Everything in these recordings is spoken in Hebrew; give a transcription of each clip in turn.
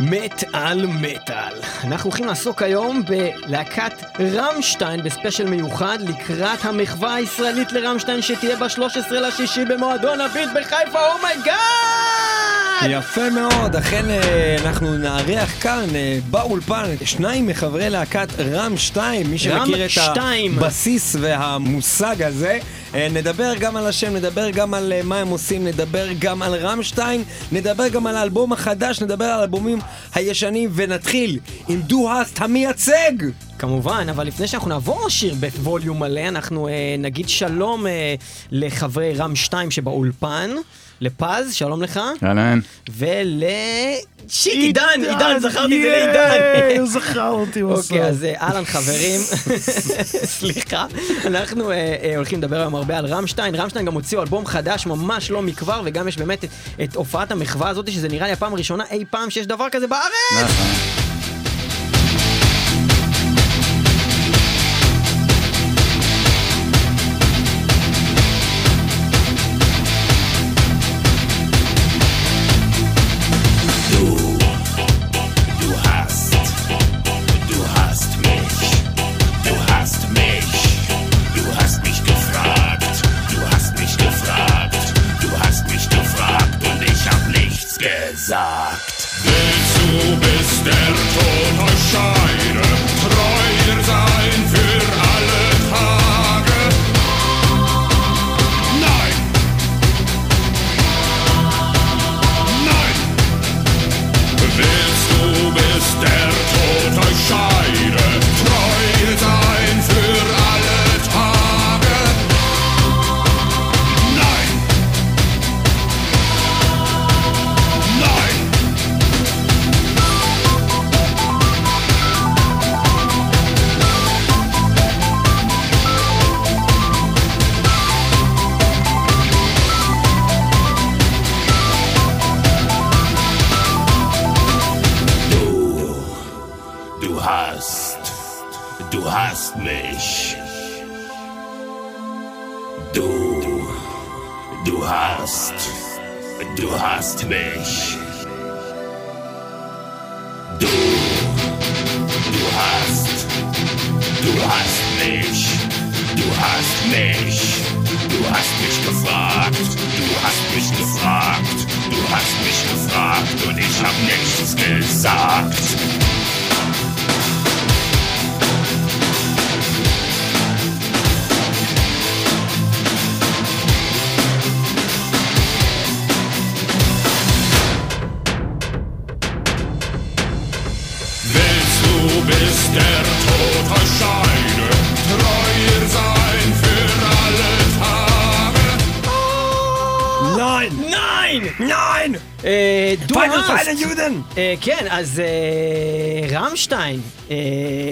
מת על מטאל. אנחנו הולכים לעסוק היום בלהקת רמשטיין בספיישל מיוחד לקראת המחווה הישראלית לרמשטיין שתהיה ב-13 לשישי במועדון הביט בחיפה, oh my God! יפה מאוד, אכן אה, אנחנו נארח כאן אה, באולפן שניים מחברי להקת רם 2, מי שמכיר את שתיים. הבסיס והמושג הזה. אה, נדבר גם על השם, נדבר גם על מה הם עושים, נדבר גם על רמשטיין, נדבר גם על האלבום החדש, נדבר על האלבומים הישנים, ונתחיל עם דו-האסט המייצג! כמובן, אבל לפני שאנחנו נעבור לשיר בווליום מלא, אנחנו אה, נגיד שלום אה, לחברי רם 2 שבאולפן, לפז, שלום לך, אהלן. ול... שיט, עידן, עידן, זכרתי את זה לעידן. הוא זכר אותי בסוף. אוקיי, אז אה, אהלן חברים, סליחה, אנחנו אה, אה, הולכים לדבר היום הרבה על רמשטיין, רמשטיין גם הוציאו אלבום חדש ממש לא מכבר, וגם יש באמת את, את הופעת המחווה הזאת, שזה נראה לי הפעם הראשונה אי פעם שיש דבר כזה בארץ! כן, אז אה, רמשטיין, אה,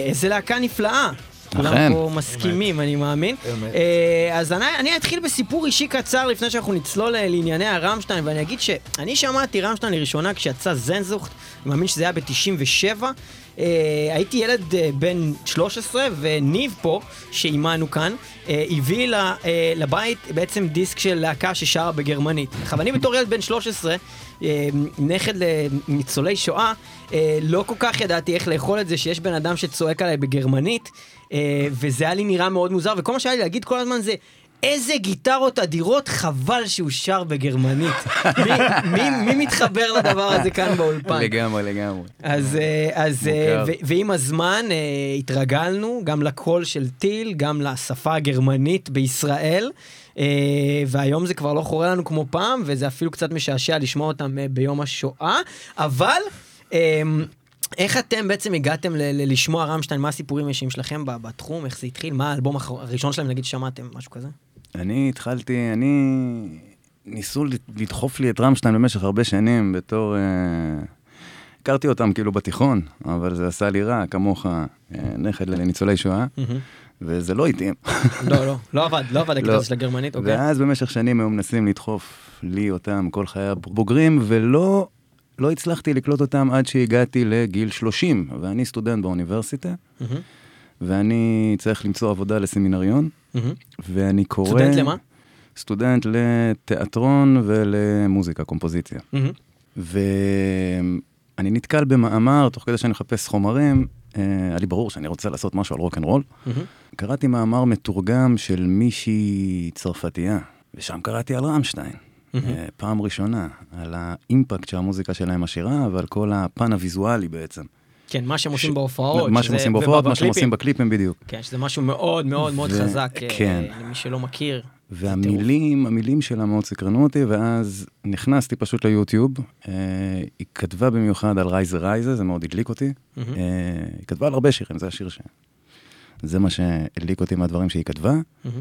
איזה להקה נפלאה. כולם אכן. פה מסכימים, אני מאמין. אה, אז אני, אני אתחיל בסיפור אישי קצר לפני שאנחנו נצלול לענייני הרמשטיין, ואני אגיד שאני שמעתי רמשטיין לראשונה כשיצא זנזוכט, אני מאמין שזה היה ב-97. אה, הייתי ילד אה, בן 13, וניב פה, שעימנו כאן, אה, הביא ל, אה, לבית בעצם דיסק של להקה ששרה בגרמנית. עכשיו, אני בתור ילד בן 13, אה, נכד לניצולי שואה, אה, לא כל כך ידעתי איך לאכול את זה שיש בן אדם שצועק עליי בגרמנית, אה, וזה היה לי נראה מאוד מוזר, וכל מה שהיה לי להגיד כל הזמן זה... איזה גיטרות אדירות, חבל שהוא שר בגרמנית. מי, מי, מי מתחבר לדבר הזה כאן באולפן? לגמרי, לגמרי. אז, אה, אז אה. ו- ועם הזמן אה, התרגלנו גם לקול של טיל, גם לשפה הגרמנית בישראל, אה, והיום זה כבר לא חורה לנו כמו פעם, וזה אפילו קצת משעשע לשמוע אותם אה, ביום השואה, אבל... אה, איך אתם בעצם הגעתם ל- ל- לשמוע רמשטיין, מה הסיפורים האישיים שלכם בתחום, איך זה התחיל, מה האלבום הראשון שלהם, נגיד, שמעתם, משהו כזה? אני התחלתי, אני... ניסו לדחוף לי את רמשטיין במשך הרבה שנים בתור... אה, הכרתי אותם כאילו בתיכון, אבל זה עשה לי רע, כמוך, אה, נכד לניצולי שואה, וזה לא התאים. לא, לא, לא עבד, לא עבד הקטע לא. הזה של הגרמנית, אוקיי? ואז במשך שנים היו מנסים לדחוף לי אותם, כל חיי הבוגרים, ולא לא הצלחתי לקלוט אותם עד שהגעתי לגיל 30, ואני סטודנט באוניברסיטה, ואני צריך למצוא עבודה לסמינריון. ואני קורא... סטודנט למה? סטודנט לתיאטרון ולמוזיקה, קומפוזיציה. מהמם. אני נתקל במאמר, תוך כדי שאני מחפש חומרים, אה, היה לי ברור שאני רוצה לעשות משהו על רוקנרול. קראתי מאמר מתורגם של מישהי צרפתייה, ושם קראתי על רמשטיין. אה, פעם ראשונה, על האימפקט שהמוזיקה שלהם משאירה, ועל כל הפן הוויזואלי בעצם. כן, מה שהם עושים בהופעות. מה שהם עושים בהופעות, מה שהם. עושים בקליפים בדיוק. כן, שזה משהו מאוד מאוד מאוד חזק, אה, כן. למי שלא מכיר. והמילים, המילים שלה מאוד סקרנו אותי, ואז נכנסתי פשוט ליוטיוב. אה, היא כתבה במיוחד על רייזה רייזה, זה מאוד הדליק אותי. אה, היא כתבה על הרבה שירים, זה השיר ש... זה מה שהדליק אותי מהדברים שהיא כתבה. מהמם.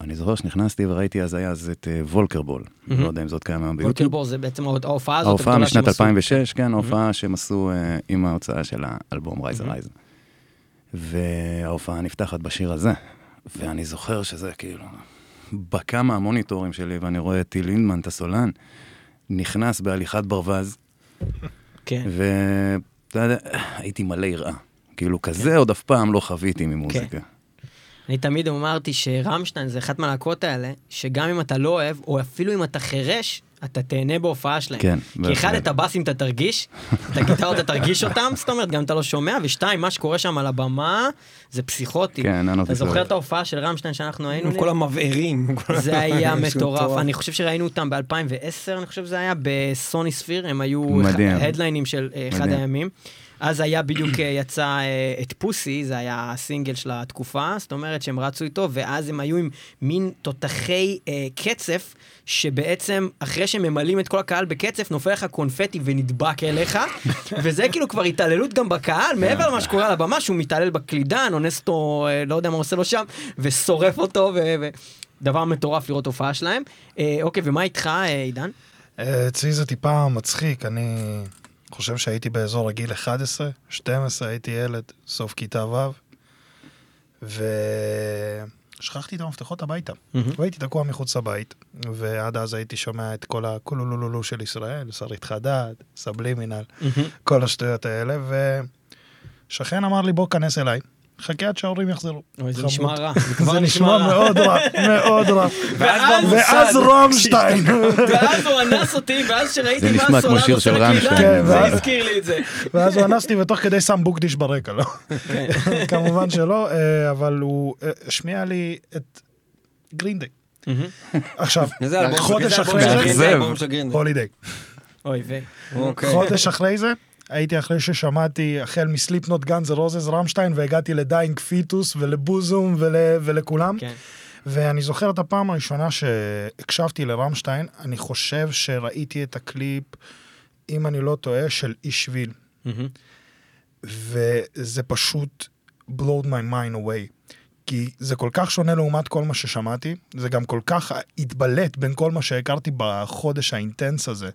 ואני זוכר שנכנסתי וראיתי אז היה אז את אה, וולקרבול. לא יודע אם זאת קיים היום ביוטיוב. וולקרבור זה בעצם ההופעה הזאת ההופעה משנת שהם עשו. 2006, כן, ההופעה שהם עשו אה, עם ההוצאה של האלבום רייז רייז. וההופעה נפתחת בשיר הזה, ואני זוכר שזה כאילו, בקע מהמוניטורים שלי, ואני רואה את טיל לינדמן, את הסולן, נכנס בהליכת ברווז, כן. ואתה יודע, הייתי מלא יראה. כאילו, כזה עוד אף פעם לא חוויתי ממוזיקה. אני תמיד אמרתי שרמשטיין זה אחת מהלהקות האלה, שגם אם אתה לא אוהב, או אפילו אם אתה חירש, אתה תהנה בהופעה שלהם. כן, כי אחד, בהחלט. את הבאסים אתה תרגיש, את הגיטרות אתה תרגיש אותם, זאת אומרת, גם אם אתה לא שומע, ושתיים, מה שקורה שם על הבמה, זה פסיכוטי. כן, אין אתה זוכר. את ההופעה של רמשטיין שאנחנו היינו? כל המבערים. זה היה מטורף, אני חושב שראינו אותם ב-2010, אני חושב שזה היה בסוני ספיר, הם היו מדהים. הדליינים של אה, אחד מדהים. הימים. אז היה בדיוק, אה, יצא אה, את פוסי, זה היה הסינגל של התקופה, זאת אומרת שהם רצו איתו, ואז הם היו עם מין תותחי אה, קצף, שבעצם אחרי שממלאים את כל הקהל בקצף, נופל לך קונפטי ונדבק אליך, וזה כאילו כבר התעללות גם בקהל, מעבר למה שקורה על הבמה, שהוא מתעלל בקלידן, אונס אותו, אה, לא יודע מה עושה לו שם, ושורף אותו, ו... ו... דבר מטורף לראות הופעה שלהם. אה, אוקיי, ומה איתך, אה, עידן? אה, אצלי זה טיפה מצחיק, אני חושב שהייתי באזור הגיל 11, 12, הייתי ילד, סוף כיתה ו', ושכחתי את המפתחות הביתה. והייתי תקוע מחוץ לבית, ועד אז הייתי שומע את כל הקולולולולו של ישראל, שרית חדד, סבלימינל, כל השטויות האלה, ושכן אמר לי, בוא, כנס אליי. חכה עד שההורים יחזרו. אוי, זה. נשמע רע, זה נשמע. מאוד רע, מאוד רע. ואז- רמשטיין. ואז הוא אנס אותי, ואז שראיתי זה מה נשמע כמו הסולן שיר עושה של. כן, זה ואז- הזכיר לי את זה. ואז הוא אנס אותי ותוך כדי שם בוקדיש ברקע, לא? כמובן שלא, אה, אבל הוא אה, השמיע לי את גרינדיי. עכשיו, איזה אלבום? חודש אחרי זה? הולידיי. אוי ו... אוקיי. חודש אחרי זה, הייתי אחרי ששמעתי החל מסליפנוט גאנז רוזס רמשטיין והגעתי ל Dying Fetus ולבורזום ול, ולכולם. כן. ואני זוכר את הפעם הראשונה שהקשבתי לרמשטיין, אני חושב שראיתי את הקליפ, אם אני לא טועה, של Ich Will. וזה פשוט blowed my mind away. כי זה כל כך שונה לעומת כל מה ששמעתי, זה גם כל כך התבלט בין כל מה שהכרתי בחודש האינטנס הזה.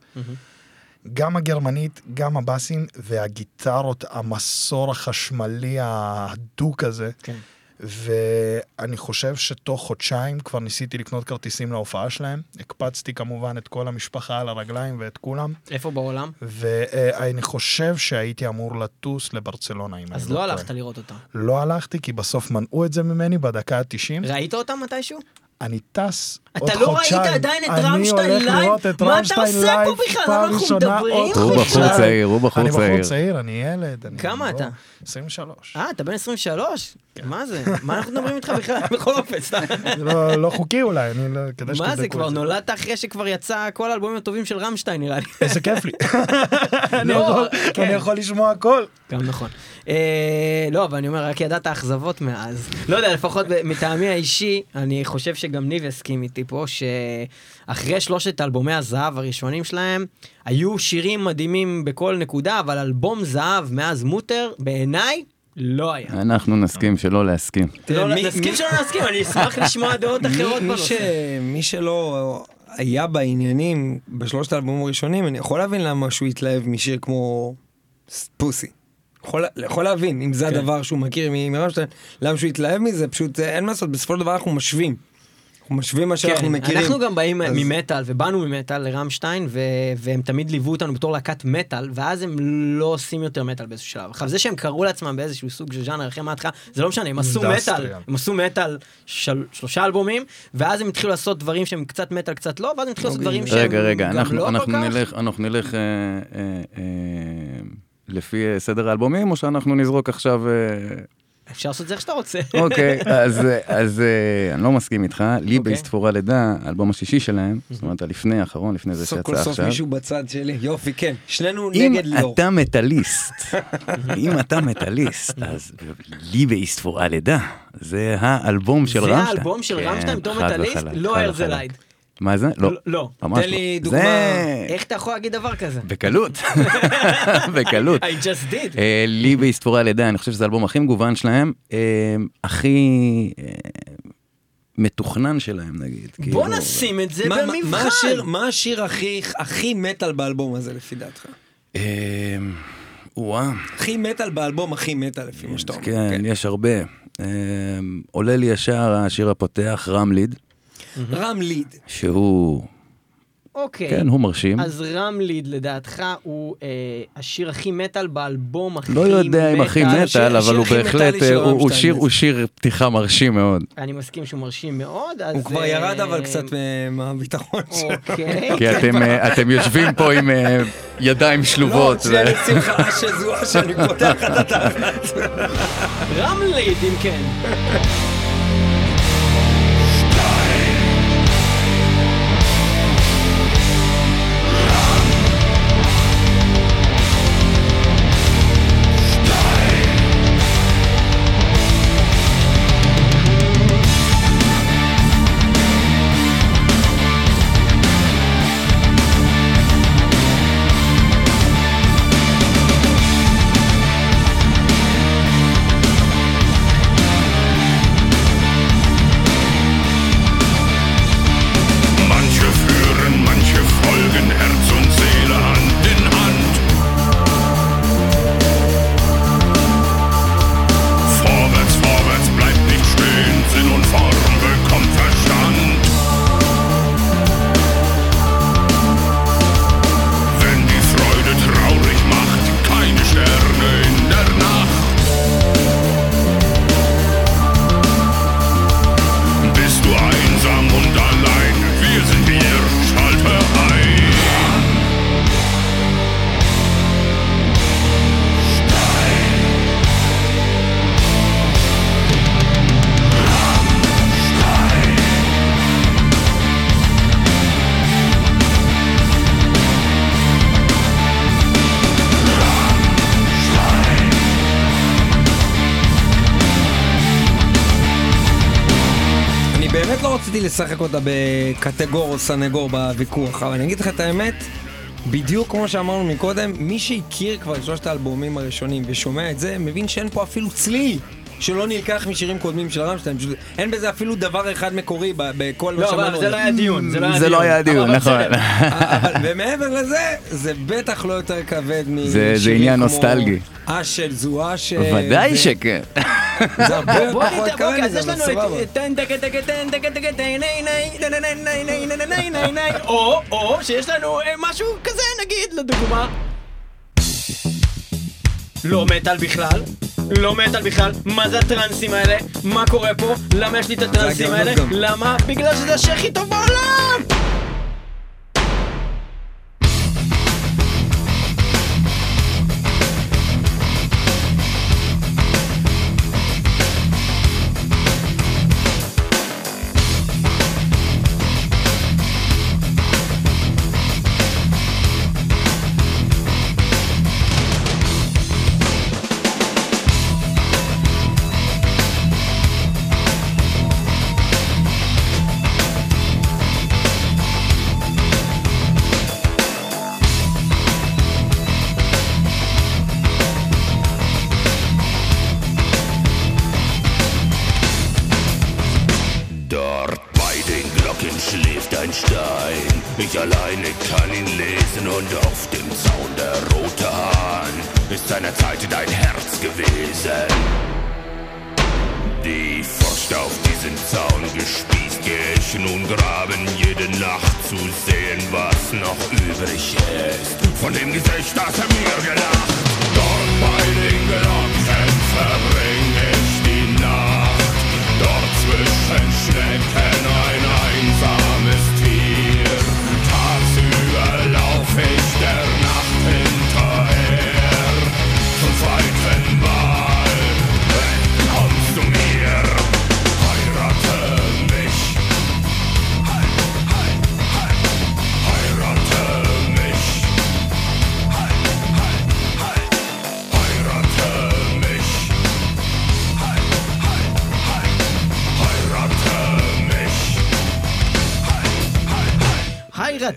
גם הגרמנית, גם הבאסים והגיטרות, המסור החשמלי ההדוק הזה. כן. ואני חושב שתוך חודשיים כבר ניסיתי לקנות כרטיסים להופעה שלהם. הקפצתי כמובן את כל המשפחה על הרגליים ואת כולם. איפה בעולם? ואני חושב שהייתי אמור לטוס לברצלונה, אם אז אני לא טועה. הלכת לראות אותה. לא הלכתי, כי בסוף מנעו את זה ממני בדקה ה-90. ראית אותה מתישהו? אני טס אתה לא. ראית עדיין את רמשטיין live? מה אתה עושה פה בכלל? אנחנו מדברים הוא בחור. צעיר, הוא בחור אני בחור צעיר. צעיר, אני ילד. כמה אתה? 23. אה, אתה בן 23? מה זה? מה אנחנו מדברים איתך בכלל? בכל אופן, סתם. זה לא לא חוקי אולי, אני לא... מה זה, כבר נולדת אחרי שכבר יצא כל האלבומים הטובים של רמשטיין, נראה לי. איזה כיף לי. אני לא, יכול- כן. אני יכול לשמוע הכל. גם נכון. אה, לא, אבל אני אומר, רק ידעת אכזבות מאז. לא יודע, לפחות מטעמי האישי, אני חושב שגם ניב יסכים איתי פה, שאחרי שלושת אלבומי הזהב הראשונים שלהם, היו שירים מדהימים בכל נקודה, אבל אלבום זהב מאז מוטר, בעיניי, לא היה. אנחנו נסכים שלא להסכים. לא, נסכים שלא נסכים, אני אשמח לשמוע דעות אחרות בנושא. מי שלא היה בעניינים בשלושת האלבומים הראשונים, אני יכול להבין למה שהוא התלהב משיר כמו פוסי. יכול, יכול להבין, אם זה כן. הדבר שהוא מכיר מרמשטיין, למה שהוא התלהב מזה, פשוט אין מה לעשות, בסופו של דבר אנחנו משווים. אנחנו משווים מה שאנחנו כן, מכירים. אנחנו גם באים אז- ממטאל, ובאנו ממטאל לרמשטיין, ו- והם תמיד ליוו אותנו בתור להקת מטאל, ואז הם לא עושים יותר מטאל באיזשהו שלב. עכשיו, זה שהם קראו לעצמם באיזשהו סוג של ז'אנר אחרי מההתחלה, זה לא משנה, הם עשו. מטאל, הם עשו מטאל של, שלושה אלבומים, ואז הם התחילו לעשות דברים שהם קצת מטאל, קצת לא, ואז הם התחילו לעשות דברים שהם רגע, רגע, גם אנחנו, לא אנחנו כל כך. נלך, אנחנו נלך אה, אה, אה, לפי אה, סדר האלבומים, או שאנחנו נזרוק עכשיו... אפשר לעשות את זה איך שאתה רוצה. אוקיי, אז, אה, אז אני לא מסכים איתך, לי אוקיי. באסתפורה לידה, האלבום השישי שלהם, זאת אומרת הלפני האחרון, לפני זה סוף כל שיצא סוף עכשיו. מישהו בצד שלי. יופי, כן. שנינו אם נגד ליאור. אתה מטאליסט, אם אתה מטאליסט, אז לי באסתפורה לידה, זה האלבום של זה רמשטיין. האלבום של כן, רמשטיין בתור חד מטאליסט? לא. וחלק. מה זה? לא. לא. ממש תן לי לא. דוגמה. זה... איך אתה יכול להגיד דבר כזה? בקלות, בקלות. I just did. אה, לי באסתפורה לידה, אני חושב שזה האלבום הכי מגוון שלהם, אה, הכי אה, מתוכנן שלהם נגיד. בוא כאילו, נשים את זה מה- מה- מה השיר- במבחן. מה השיר הכי הכי מטאל באלבום הזה לפי דעתך? אה, וואה, הכי מטאל באלבום הכי מטאל לפי מה שאתה אומר. כן, יש הרבה. אה, עולה לי ישר השיר הפותח, רם ליד, רם ליד. שהוא, אוקיי. כן, הוא מרשים. אז רמליד לדעתך הוא אה, השיר הכי מטאל באלבום הכי לא יודע אם הכי מטאל, אבל השיר הוא בהחלט, אה, הוא- הוא שיר-. הוא שיר פתיחה מרשים מאוד. אני מסכים שהוא מרשים מאוד, אז... הוא כבר אה, ירד אבל קצת אה, מהביטחון שלו. אוקיי. כי אתם, אה, אתם יושבים פה עם ידיים לא, שלובות. שנייה ו- לשמחה שזוהה שאני פותח את התחת. רמליד, אם כן. אותה בקטגור או סנגור בוויכוח, אבל אני אגיד לך את האמת, בדיוק כמו שאמרנו מקודם, מי שהכיר כבר את שלושת האלבומים הראשונים ושומע את זה, מבין שאין פה אפילו צליל. שלא נלקח משירים קודמים של רמשטיין, אין בזה אפילו דבר אחד מקורי בכל מה לא, שאמרנו. אבל זה לא היה דיון, זה לא היה זה לא היה דיון, נכון. ומעבר לזה, זה בטח לא יותר כבד משירים זה- זה עניין כמו נוסטלגי. אש של זוהה ש... ודאי שכן. זה הרבה פחות קל מזה, אבל סבבה. או, או שיש לנו משהו כזה, נגיד, לדוגמה. לא מטאל בכלל, לא מטאל בכלל, מה זה הטרנסים האלה? מה קורה פה? למה יש לי את הטרנסים האלה? למה? בגלל שזה השיר הכי טוב בעולם!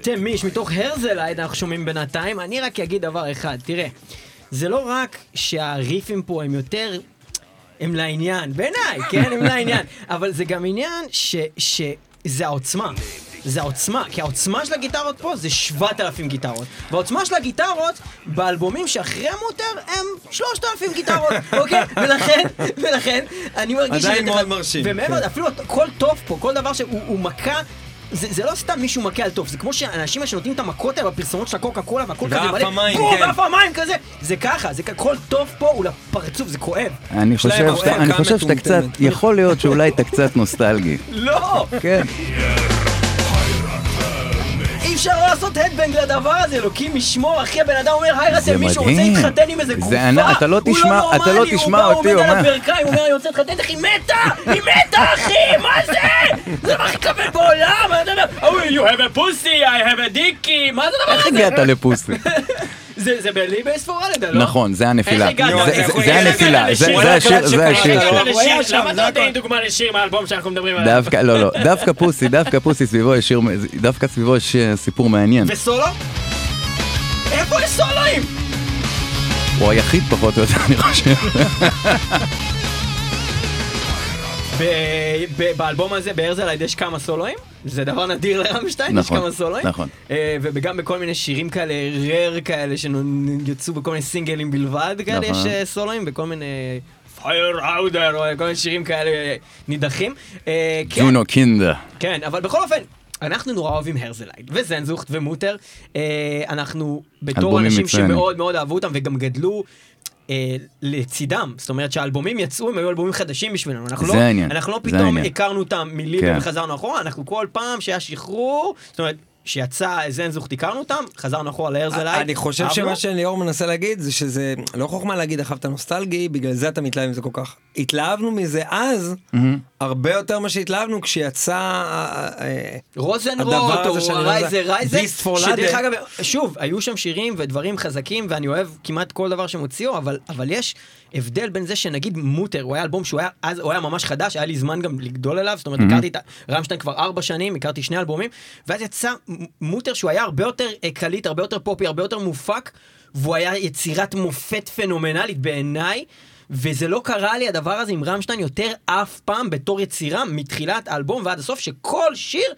היירתם מיש, מתוך הרזלייד אנחנו שומעים בינתיים. אני רק אגיד דבר אחד, תראה, זה לא רק שהריפים פה הם יותר... הם לעניין, בעיניי, כן? הם לעניין. אבל זה גם עניין ש... שזה העוצמה. זה העוצמה, כי העוצמה של הגיטרות פה זה 7,000 גיטרות. והעוצמה של הגיטרות באלבומים שאחרי המוטר הם 3,000 גיטרות, אוקיי? ולכן, ולכן, אני מרגיש... עדיין מאוד מרשים, ומעבר, כן. אפילו כל טוב פה, כל דבר שהוא הוא מכה... זה, זה לא סתם מישהו מכה על טוב, זה כמו שהאנשים שנותנים את המכות האלה בפרסומות של הקוקה קולה והכל כזה ואף מלא, המים, בום, כן. ואף המים כזה, זה ככה, זה כ- כל טוב פה הוא לפרצוף, זה כואב. אני חושב שאתה- אני חושב שאתה קצת. יכול להיות שאולי אתה קצת נוסטלגי. לא! כן. אפשר לא לעשות הדבנג לדבר הזה, אלוקים ישמור, אחי, הבן אדם אומר, היי רתם, מישהו רוצה. להתחתן עם איזה זה גופה, אתה לא תשמע- לא אתה לא תשמע הוא בא, אותי הוא עומד על הברכיים, הוא אומר, אני רוצה להתחתן, איך היא מתה! היא מתה, אחי, מה זה? זה הדבר הכי כבד בעולם! אתה יודע, Oh, you have a pussy, I have a dicky, מה זה הדבר איך הזה? הגעת לפוסי? זה זה בליבס פורלדה, לא? נכון, זה הנפילה. איך הגעת? זה- הנפילה, זה- השיר- זה השיר שם, למה אתה נותן הכל. דוגמה לשיר מהאלבום שאנחנו מדברים עליו? דווקא, לא, לא, דווקא פוסי, דווקא פוסי סביבו יש שיר, דווקא סביבו יש אה, סיפור מעניין. וסולו? איפה יש סולואים? הוא היחיד פחות או יותר, אני חושב. באלבום הזה, בהרזלייד, יש כמה סולואים, זה דבר נדיר לרמשטיין, יש נכון, כמה סולואים. נכון. אה, וגם בכל מיני שירים כאלה, רר כאלה, שיצאו בכל מיני סינגלים בלבד כאלה, יש נכון. אה, סולואים, בכל מיני... פייר האודר, או כל מיני שירים כאלה אה, נידחים. כן, ג'ונו קינדה. כן, אבל בכל אופן, אנחנו נורא אוהבים הרזלייד, וזנזוכט ומוטר. אנחנו בתור אנשים מצוינים. שמאוד מאוד אהבו אותם וגם גדלו. אה, לצידם, זאת אומרת שהאלבומים יצאו, הם היו אלבומים חדשים בשבילנו, אנחנו זה לא, העניין, אנחנו לא פתאום העניין. הכרנו אותם מליבר כן. וחזרנו אחורה, אנחנו כל פעם שהיה שחרור, זאת אומרת, שיצא זנזוכט הכרנו אותם, חזרנו אחורה להרזלייד, אני חושב. שמה שליאור מנסה להגיד זה שזה לא חוכמה להגיד אחאב אתה נוסטלגי בגלל זה אתה מתלהב מזה כל כך התלהבנו מזה אז הרבה יותר מה שהתלהבנו כשיצא אה, אה, רוזנרוט, הדבר הזה או לא רייזה יודע, רייזה, שדרך. אגב, שוב, היו שם שירים ודברים חזקים, ואני אוהב כמעט כל דבר שהם הוציאו, אבל, אבל יש הבדל בין זה שנגיד מוטר, הוא היה אלבום שהוא היה, אז הוא היה ממש חדש, היה לי זמן גם לגדול אליו, זאת אומרת, הכרתי את רמשטיין כבר ארבע שנים, הכרתי שני אלבומים, ואז יצא מוטר שהוא היה הרבה יותר אה, קליט, הרבה יותר פופי, הרבה יותר מופק, והוא היה יצירת מופת פנומנלית בעיניי. וזה לא קרה לי הדבר הזה עם רמשטיין יותר אף פעם בתור יצירה מתחילת האלבום ועד הסוף שכל שיר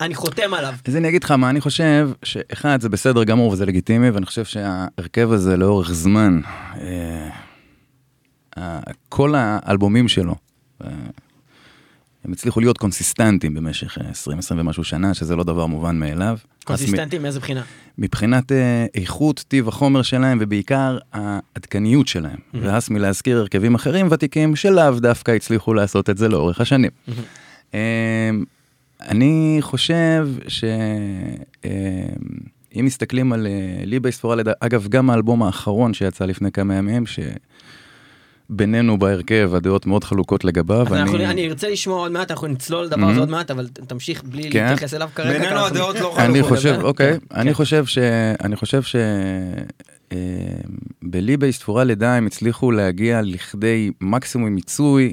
אני חותם עליו. אז אני אגיד לך מה אני חושב, שאחד זה בסדר גמור וזה לגיטימי, ואני חושב שההרכב הזה לאורך זמן, אה, כל האלבומים שלו, אה, הם הצליחו להיות קונסיסטנטים במשך 20-20 ומשהו שנה, שזה לא דבר מובן מאליו. קונסיסטנטי מאיזה בחינה? מבחינת אה, איכות, טיב החומר שלהם, ובעיקר העדכניות שלהם. והס מלהזכיר הרכבים אחרים ותיקים, שלאו דווקא הצליחו לעשות את זה לאורך השנים. אה, אני חושב שאם מסתכלים על ליבייס פורלד, אגב, גם האלבום האחרון שיצא לפני כמה ימים, שבינינו בהרכב הדעות מאוד חלוקות לגביו. אז אנחנו- אני- אני ארצה לשמוע עוד מעט, אנחנו נצלול לדבר הזה. עוד מעט, אבל תמשיך בלי כן. להתייחס אליו כרגע. בינינו אנחנו- הדעות לא אני חלוקות. חושב, כן, אוקיי, כן. אני חושב ש... אני חושב ש... אה, בליבי ספורה לידה הם הצליחו להגיע לכדי מקסימום מיצוי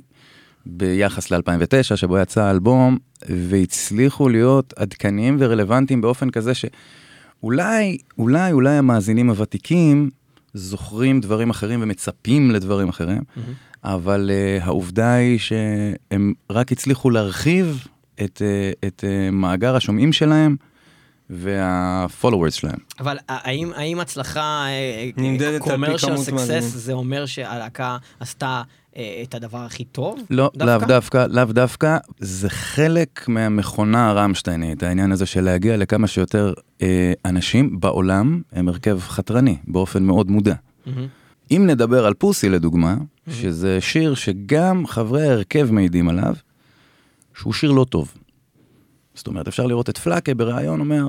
ביחס ל-2009, שבו יצא האלבום, והצליחו להיות עדכניים ורלוונטיים באופן כזה שאולי, אולי, אולי המאזינים הוותיקים זוכרים דברים אחרים ומצפים לדברים אחרים, אבל uh, העובדה היא שהם רק הצליחו להרחיב את, uh, את uh, מאגר השומעים שלהם וה-followers שלהם. אבל האם, האם הצלחה נמדדת על פי כמות מאזינים. זה אומר שהלהקה עשתה אה, את הדבר הכי טוב? לא, לאו דווקא, לאו דווקא, זה חלק מהמכונה הרמשטיינית, העניין הזה של להגיע לכמה שיותר אה, אנשים בעולם, הם הרכב חתרני, באופן מאוד מודע. מהמם. אם נדבר על פוסי לדוגמה, שזה שיר שגם חברי ההרכב מעידים עליו, שהוא שיר לא טוב. זאת אומרת, אפשר לראות את פלאקה בריאיון אומר,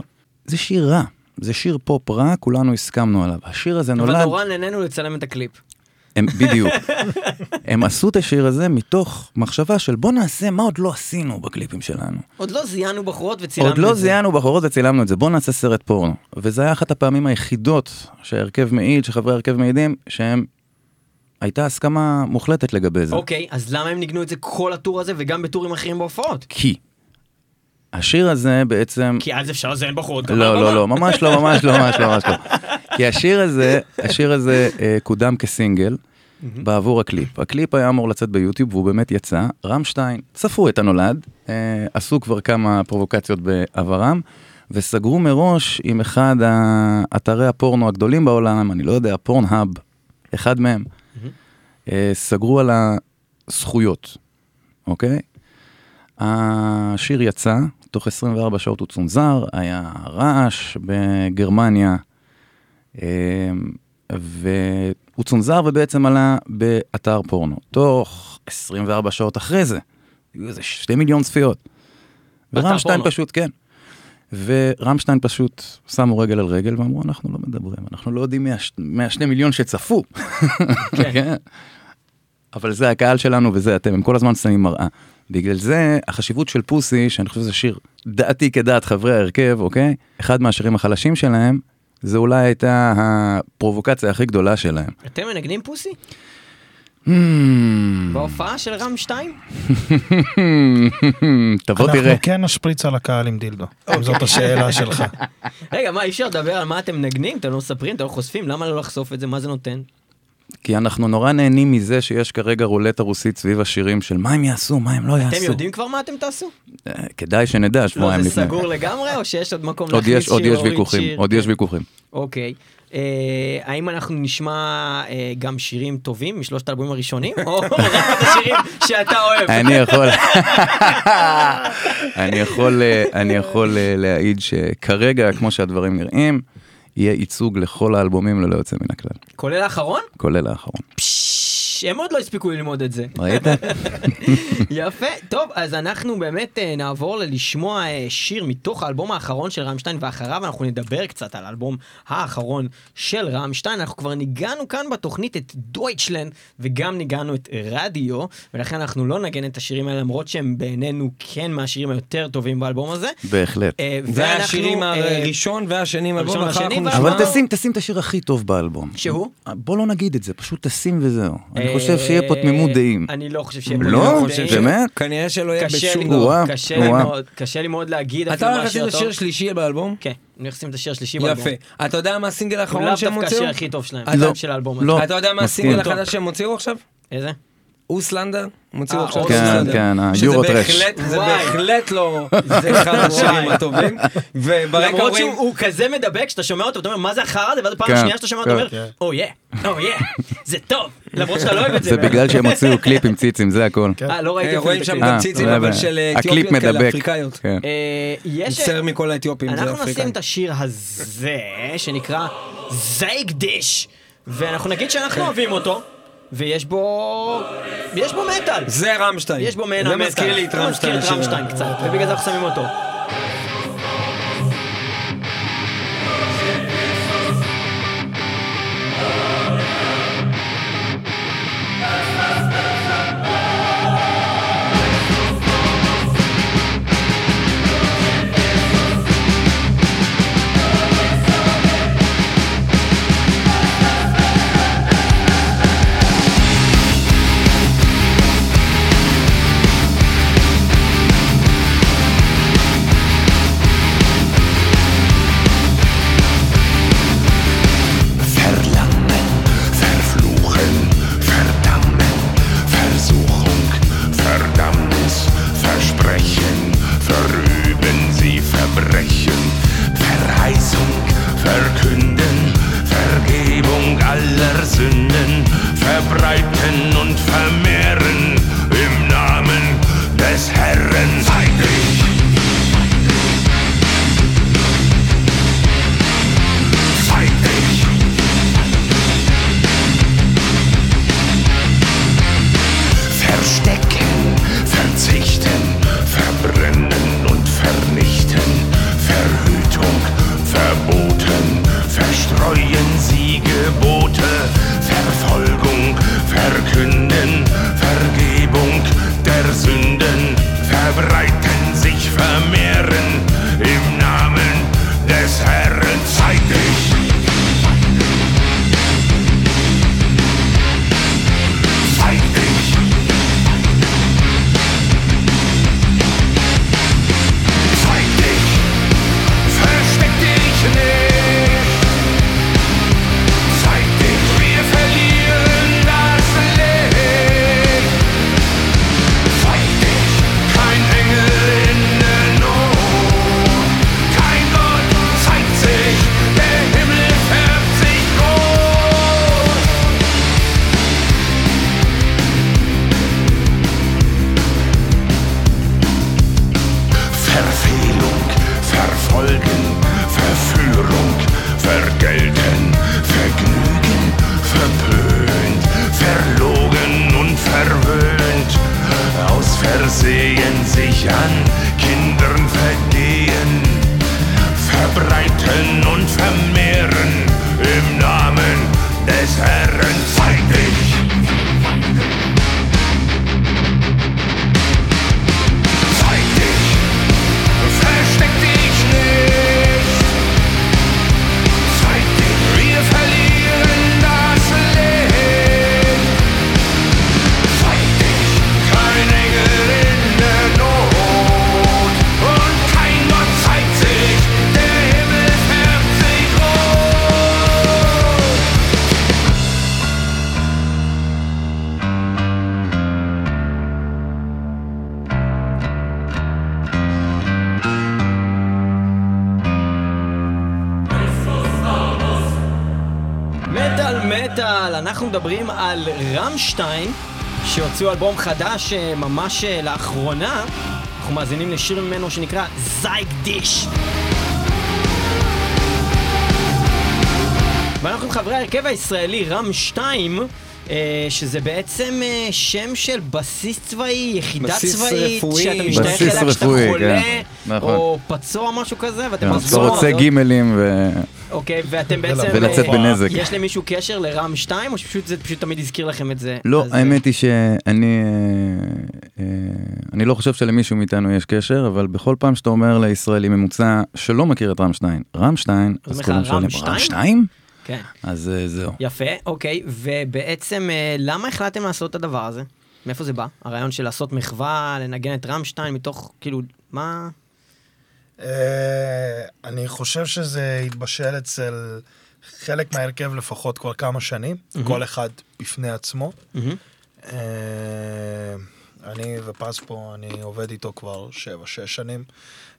זה שיר רע, זה שיר פופ רע, כולנו הסכמנו עליו. השיר הזה נולד... אבל נורא נהנינו לצלם את הקליפ. הם, בדיוק. הם עשו את השיר הזה מתוך מחשבה של בוא נעשה מה עוד לא עשינו בקליפים שלנו. עוד לא זיהינו בחורות וצילמנו עוד את לא זה. זיהינו בחורות וצילמנו את זה, בוא נעשה סרט פורנו. וזה היה אחת הפעמים היחידות שההרכב מעיד, שחברי ההרכב מעידים, שהם... הייתה הסכמה מוחלטת לגבי זה. אוקיי, אז למה הם ניגנו את זה כל הטור הזה וגם בטורים אחרים בהופעות? כי השיר הזה בעצם... כי אז אפשר לזיין בחורות לא. לא, לא, ממש לא, ממש לא, ממש לא, ממש לא. כי השיר הזה, השיר הזה אה, קודם כסינגל בעבור הקליפ. הקליפ היה אמור לצאת ביוטיוב והוא באמת יצא. רמשטיין צפו את הנולד, אה, עשו כבר כמה פרובוקציות בעברם, וסגרו מראש עם אחד האתרי הפורנו הגדולים בעולם, אני לא יודע, פורנהאב, אחד מהם, אה, סגרו על הזכויות, אוקיי? השיר יצא, תוך 24 שעות הוא צונזר, היה רעש בגרמניה, אה, והוא צונזר ובעצם עלה באתר פורנו. תוך 24 שעות אחרי זה, היו איזה שתי מיליון צפיות. ורמשטיין. פשוט, כן. ורמשטיין פשוט שמו רגל על רגל ואמרו, אנחנו לא מדברים, אנחנו לא יודעים מה- מהשני מיליון שצפו. כן. אבל זה הקהל שלנו וזה אתם, הם כל הזמן שמים מראה. בגלל זה החשיבות של פוסי, שאני חושב שזה שיר דעתי כדעת חברי ההרכב, אוקיי? אחד מהשירים החלשים שלהם, זה אולי הייתה הפרובוקציה הכי גדולה שלהם. אתם מנגנים פוסי? Hmm, בהופעה של רם 2? תבוא תראה. אנחנו כן נשפריץ על הקהל עם דילדו, אם זאת השאלה שלך. רגע, מה, אי אפשר לדבר על מה אתם מנגנים? אתם לא מספרים, אתם לא חושפים? למה לא לחשוף את זה? מה זה נותן? כי אנחנו נורא נהנים מזה שיש כרגע רולטה רוסית סביב השירים של מה הם יעשו, מה הם לא יעשו. אתם יודעים כבר מה אתם תעשו? אה, כדאי שנדע לא, שבועיים זה לפני. סגור לגמרי, או שיש עוד מקום להכניס עוד שיר, יש ויכוחים, שיר? עוד יש ויכוחים. אוקיי. אה, האם אנחנו נשמע אה, גם שירים טובים משלושת האלבומים הראשונים? או רק את השירים שאתה אוהב? אני יכול, אני יכול, להעיד שכרגע, כמו שהדברים נראים, יהיה ייצוג לכל האלבומים ללא יוצא מן הכלל, כולל האחרון? כולל האחרון. פשש, הם עוד לא הספיקו ללמוד את זה. ראית? יפה, טוב, אז אנחנו באמת אה, נעבור ללשמוע אה, שיר מתוך האלבום האחרון של רמשטיין, ואחריו אנחנו נדבר קצת על האלבום האחרון של רמשטיין. אנחנו כבר ניגענו כאן בתוכנית את דויטשלנד, וגם ניגענו את רדיו, ולכן אנחנו לא נגן את השירים האלה, למרות שהם בעינינו כן מהשירים היותר טובים באלבום הזה. בהחלט. אה, זה היה ואנחנו, השירים אה, הראשון והשני מהאלבום, אבל תשים, תשים את השיר הכי טוב באלבום. שהוא? בוא לא נגיד את זה, פשוט תשים וזהו. אני חושב שיהיה פה תמימות דעים. אני לא חושב שיהיה פה לא? תמימות חושב דעים. ש- באמת? כנראה שלא יהיה קשה בשום קשה לי. מאוד, קשה לי מאוד להגיד אתה אפילו הולך לשים את השיר. השלישי באלבום? כן, אני הולך לשים את השיר השלישי באלבום. יפה. אתה יודע מה הסינגל הוא האחרון לאו שהם דווקא הוציאו? השיר הכי טוב שלהם, לא. לא. אתה יודע מה. הסינגל. החדש שהם הוציאו עכשיו? איזה? אוסלנדר? הם הוציאו אה, עכשיו כן, אוסלנדר. כן, שזה היורו טרש. זה. בהחלט לא אחד השירים הטובים. וברקע למרות רואים... שהוא הוא כזה מדבק, שאתה שומע אותו, אתה אומר, מה זה החרא הזה? ואז פעם כן, שנייה שאתה שומע אותו, כן. אומר, או יא, או יא, זה טוב. למרות שאתה לא אוהב את זה. זה בגלל שהם הוציאו קליפ עם ציצים, זה הכל. אה, לא ראיתי אה, רואים שם. גם אה, ציצים, אבל של אה, אתיופיות כאלה. אפריקאיות. כן. אה, יש... מצטער מכל האתיופים, זה אנחנו נשים. את השיר הזה, שנקרא זייג דיש, ואנחנו נגיד שאנחנו אוהבים אותו, ויש בו... יש בו מטאל. זה רמשטיין. יש בו מעין זה המטאל. מזכיר לי את זה מזכיר רמשטיין. את רמשטיין קצת, ובגלל זה אנחנו שמים אותו. רמשטיין, שהוציאו אלבום חדש אה, ממש אה, לאחרונה. אנחנו מאזינים לשיר ממנו שנקרא זייג דיש. ואנחנו עם חברי ההרכב הישראלי רמשטיין, אה, שזה בעצם אה, שם של בסיס צבאי, יחידה בסיס צבאית, רפואי. שאתה משתייך אליה כשאתה חולה, כן. נכון. או פצוע או משהו כזה, ואתם כן. אתה רוצה גימלים ו... אוקיי, ואתם בעצם... ולצאת אה, בנזק. יש למישהו קשר לרם 2, או שפשוט זה פשוט תמיד הזכיר לכם את זה? לא, אז, האמת היא שאני אה, אה, אני לא חושב שלמישהו מאיתנו יש קשר, אבל בכל פעם שאתה אומר לישראלי ממוצע שלא מכיר את רמשטיין, רמשטיין, אז אז אומר כולם שואלים, רמשטיין? רמשטיין? כן. אז אה, זהו. יפה, אוקיי, ובעצם אה, למה החלטתם לעשות את הדבר הזה? מאיפה זה בא? הרעיון של לעשות מחווה, לנגן את רמשטיין מתוך, כאילו, מה... אה, אני חושב שזה התבשל אצל חלק מההרכב לפחות כבר כמה שנים, כל אחד בפני עצמו. אני ופז פה, אני עובד איתו כבר שבע, שש שנים,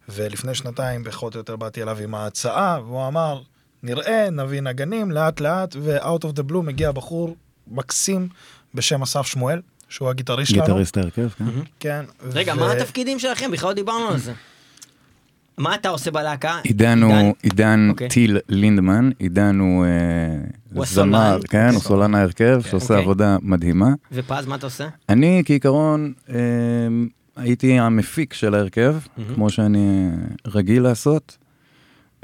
ולפני שנתיים פחות או יותר באתי אליו עם ההצעה, והוא אמר, נראה, נביא נגנים, לאט לאט, ו-out of the blue מגיע בחור מקסים בשם אסף שמואל, שהוא הגיטריסט שלנו. גיטריסט ההרכב, כן. כן. רגע, ו- מה התפקידים שלכם? בכלל לא דיברנו על זה. מה אתה עושה בלהקה? עידן הוא עידן אוקיי. טיל לינדמן, עידן הוא אה, זמר. כן, הוא סולן ההרכב, שעושה אוקיי. עבודה מדהימה. ופז, מה אתה עושה? אני כעיקרון אה, הייתי המפיק של ההרכב, כמו שאני רגיל לעשות.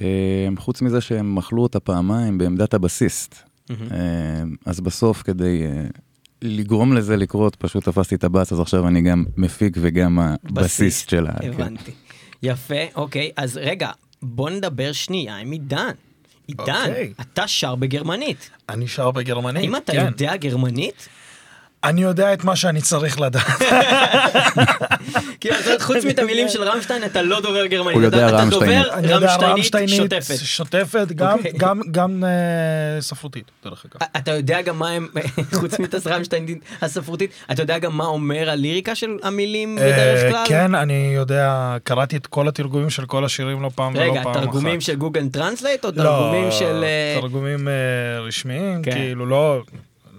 אה, חוץ מזה שהם מחלו אותה פעמיים בעמדת הבסיסט. אה, אז בסוף כדי אה, לגרום לזה לקרות, פשוט תפסתי את הבאס, אז עכשיו אני גם מפיק וגם הבסיסט של ההרכב. הבנתי. יפה, אוקיי, אז רגע, בוא נדבר שנייה עם עידן. עידן, אוקיי. אתה שר בגרמנית. אני שר בגרמנית. האם אתה כן. יודע גרמנית? אני יודע את מה שאני צריך לדעת. כאילו, חוץ מאת המילים של רמשטיין, אתה לא דובר גרמנית. הוא יודע אתה- אתה רמשטיינית. דובר אני יודע רמשטיינית רמשטיינית שוטפת. שוטפת, גם- אוקיי. גם- גם אה, ספרותית, דרך אגב. אתה יודע גם מה הם, חוץ מאת רמשטיינית הספרותית, אתה יודע גם מה אומר הליריקה של המילים בדרך אה, כלל? כן, אני יודע, קראתי את כל התרגומים של כל השירים לא פעם ולא פעם רגע, אחת. תרגומים של Google Translate או לא, תרגומים של... אה, תרגומים רשמיים, כן. כאילו לא...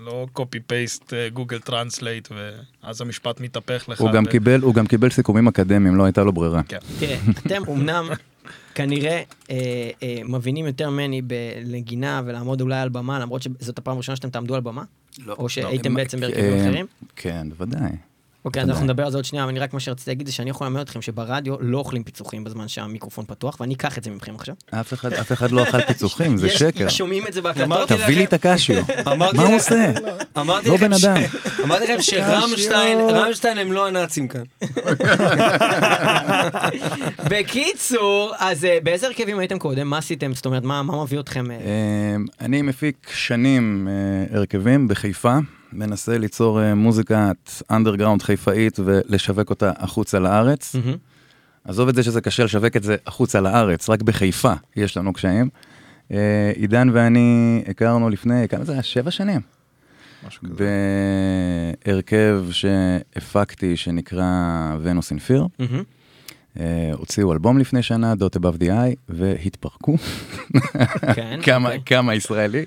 לא copy paste Google Translate ואז המשפט מתהפך לך. הוא גם ו- קיבל, הוא גם קיבל סיכומים אקדמיים, לא הייתה לו ברירה. כן. תראה, אתם אמנם כנראה אה, אה, מבינים יותר ממני בנגינה ולעמוד אולי על במה, למרות שזאת הפעם הראשונה שאתם תעמדו על במה? או שהייתם בעצם בהרכבים אה, אחרים? כן, בוודאי. אוקיי, אז. אנחנו נדבר על זה עוד שנייה, אבל אני רק מה שרציתי להגיד זה שאני יכול ללמד אתכם שברדיו לא אוכלים פיצוחים בזמן שהמיקרופון פתוח, ואני אקח את זה מכם עכשיו. אף אחד, אף אחד לא אכל פיצוחים, זה שקר. שומעים את זה בהקלטות. תביא לי את הקשיו. מה הוא עושה? לא לכם בן אדם. אמרתי לכם שרמשטיין, רמשטיין הם לא הנאצים כאן. בקיצור, אז אה, באיזה הרכבים הייתם קודם? מה עשיתם? זאת אומרת, מה מה מביא אתכם? אה, אמ, אני מפיק שנים אה, הרכבים בחיפה, מנסה ליצור אה, מוזיקת אנדרגראונד חיפאית ולשווק אותה החוצה לארץ. מהמם. עזוב את זה שזה קשה לשווק את זה החוצה לארץ, רק בחיפה יש לנו קשיים. אה, עידן ואני הכרנו לפני, כמה זה היה? שבע שנים. משהו כזה. בהרכב שהפקתי שנקרא ונוס אינפיר. מהמם. אה, הוציאו אלבום לפני שנה, Dot Above the Eye, והתפרקו. כן. כמה, אוקיי. כמה ישראלי.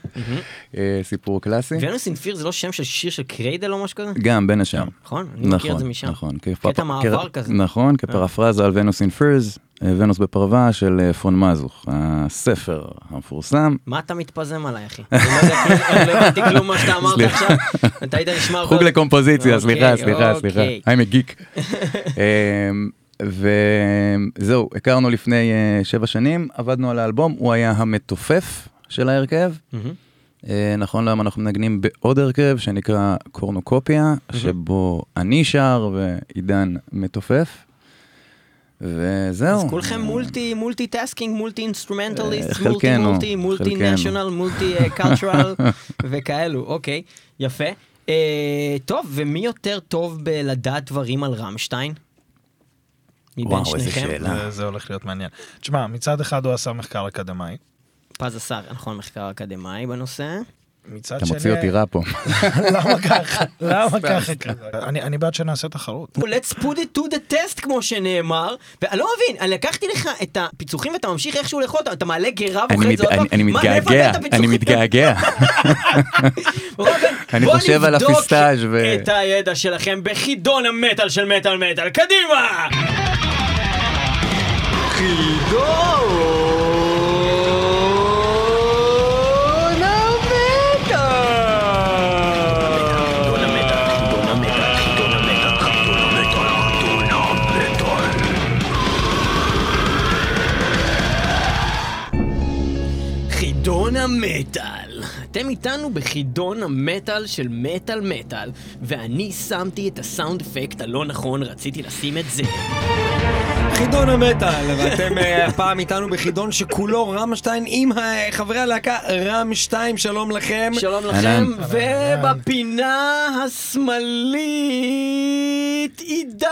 אה, סיפור קלאסי. ונוס אינפיר זה לא שם של שיר של Cradle או משהו כזה? גם בין השאר. נכון? אני מכיר את זה משם. נכון, קטע מעבר כזה. נכון, כפרפרזה על Venus in Furs, ונוס בפרווה של אה, פון מזוך, הספר המפורסם. מה אתה מתפזם עליי, אחי? אני לא לא הבנתי כלום מה שאתה אמרת סליחה. עכשיו. אתה היית נשמע... חוג לקומפוזיציה, אוקיי, סליחה, סליחה, סליחה. אוקיי. I'm a geek. וזהו, הכרנו לפני אה, שבע שנים, עבדנו על האלבום, הוא היה המתופף של ההרכב. אה, נכון למה אנחנו מנגנים בעוד הרכב שנקרא Cornucopia, שבו אני שר ועידן מתופף. וזהו. אז כולכם multi, multitasking, multi instrumentalist, אה, multi multi, multi. national, multicultural וכאלו, אוקיי, יפה. טוב, ומי יותר טוב בלדעת דברים על רמשטיין? מבין וואו, איזה שניכם? שאלה. זה- זה הולך להיות מעניין. תשמע, מצד אחד הוא עשה מחקר אקדמאי. פז עשה, נכון, מחקר אקדמאי בנושא. מצד אתה שני... מוציא אותי רע פה. למה ככה? למה ככה? אני אני בעד שנעשה תחרות. let's put it to the test כמו שנאמר, ואני לא מבין, אני לקחתי לך את הפיצוחים ואתה ממשיך איכשהו לאכול אותם, אתה מעלה גרה אני ואוכל את זה עוד פעם, אני- מתגעגע, אני? מתגעגע. אני בוא חושב על נבדוק הפיסטאז' ו- את הידע שלכם בחידון המטאל של מטאל מטאל, קדימה! חידון חידון המטאל. אתם איתנו בחידון המטאל של מטאל מטאל, ואני שמתי את הסאונד אפקט הלא נכון, רציתי לשים את זה. חידון המטאל, ואתם אה, הפעם איתנו בחידון שכולו רמשטיין עם ה- חברי הלהקה רמשטיין, שלום לכם. שלום. לכם, ובפינה השמאלית עידן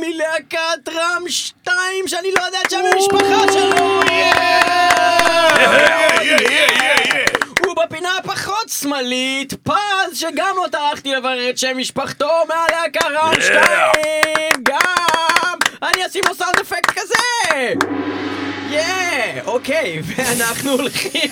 מלהקת רם 2 שאני לא יודע את שם המשפחה שלו! ובפינה הפחות שמאלית, פז שגם לא טרחתי לברר את שם משפחתו מהלהקה 2 גם! אני אשים לו סאונד אפקט כזה! יאה, אוקיי, ואנחנו הולכים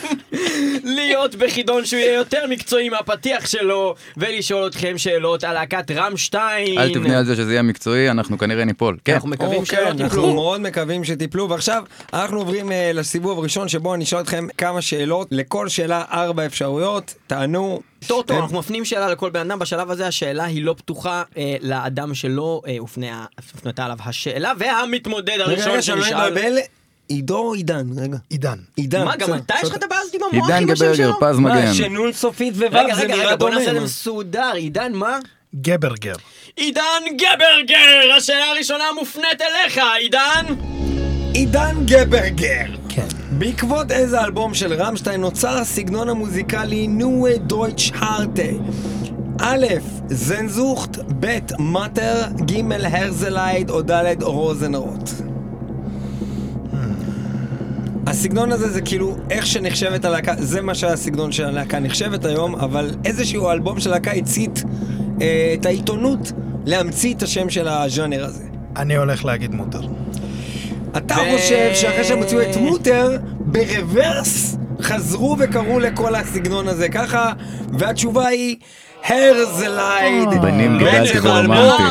להיות בחידון שהוא יהיה יותר מקצועי מהפתיח שלו, ולשאול אתכם שאלות על להקת רמשטיין. אל תבנה על זה שזה יהיה מקצועי, אנחנו כנראה ניפול. כן. אנחנו מקווים שלא אוקיי, אנחנו תיפלו. מאוד מקווים שתיפלו, ועכשיו אנחנו עוברים אה, לסיבוב הראשון שבו אני אשאל אתכם כמה שאלות, לכל שאלה ארבע אפשרויות, תענו. טוטו, אנחנו מפנים שאלה לכל בן אדם, בשלב הזה השאלה היא לא פתוחה אה, לאדם שלא אה, הופנתה עליו השאלה, והמתמודד רגע, הראשון רגע, שנשאל... אתבלבל, עידו או עידן? רגע. עידן. עידן. מה, גם אתה יש לך. את הבעיה הזאת עם המוח עידן עם השם גברגר, שלו? פז מה, מגן. שנון סופית וו' רגע, זה רגע, נראה רגע, בוא. נעשה את זה מה? מסודר. עידן, מה? גברגר. עידן גברגר! השאלה הראשונה מופנית אליך, עידן! עידן גברגר. כן. בעקבות איזה אלבום של רמשטיין נוצר הסגנון המוזיקלי נועה דויטש הארטה? א', זנזוכט, ב', מאטר, ג', הרזלייד או ד', רוזנרוט. הסגנון הזה זה כאילו איך שנחשבת הלהקה, זה מה שהסגנון של הלהקה נחשבת היום, אבל איזשהו אלבום של להקה הצית אה, את העיתונות להמציא את השם של הז'אנר הזה. אני הולך להגיד מוטר. אתה ו- חושב שאחרי שהם הוציאו את מוטר, ברוורס חזרו וקראו לכל הסגנון הזה ככה, והתשובה היא הרזלייד. בנים בעצם גדלתי ורומנטי.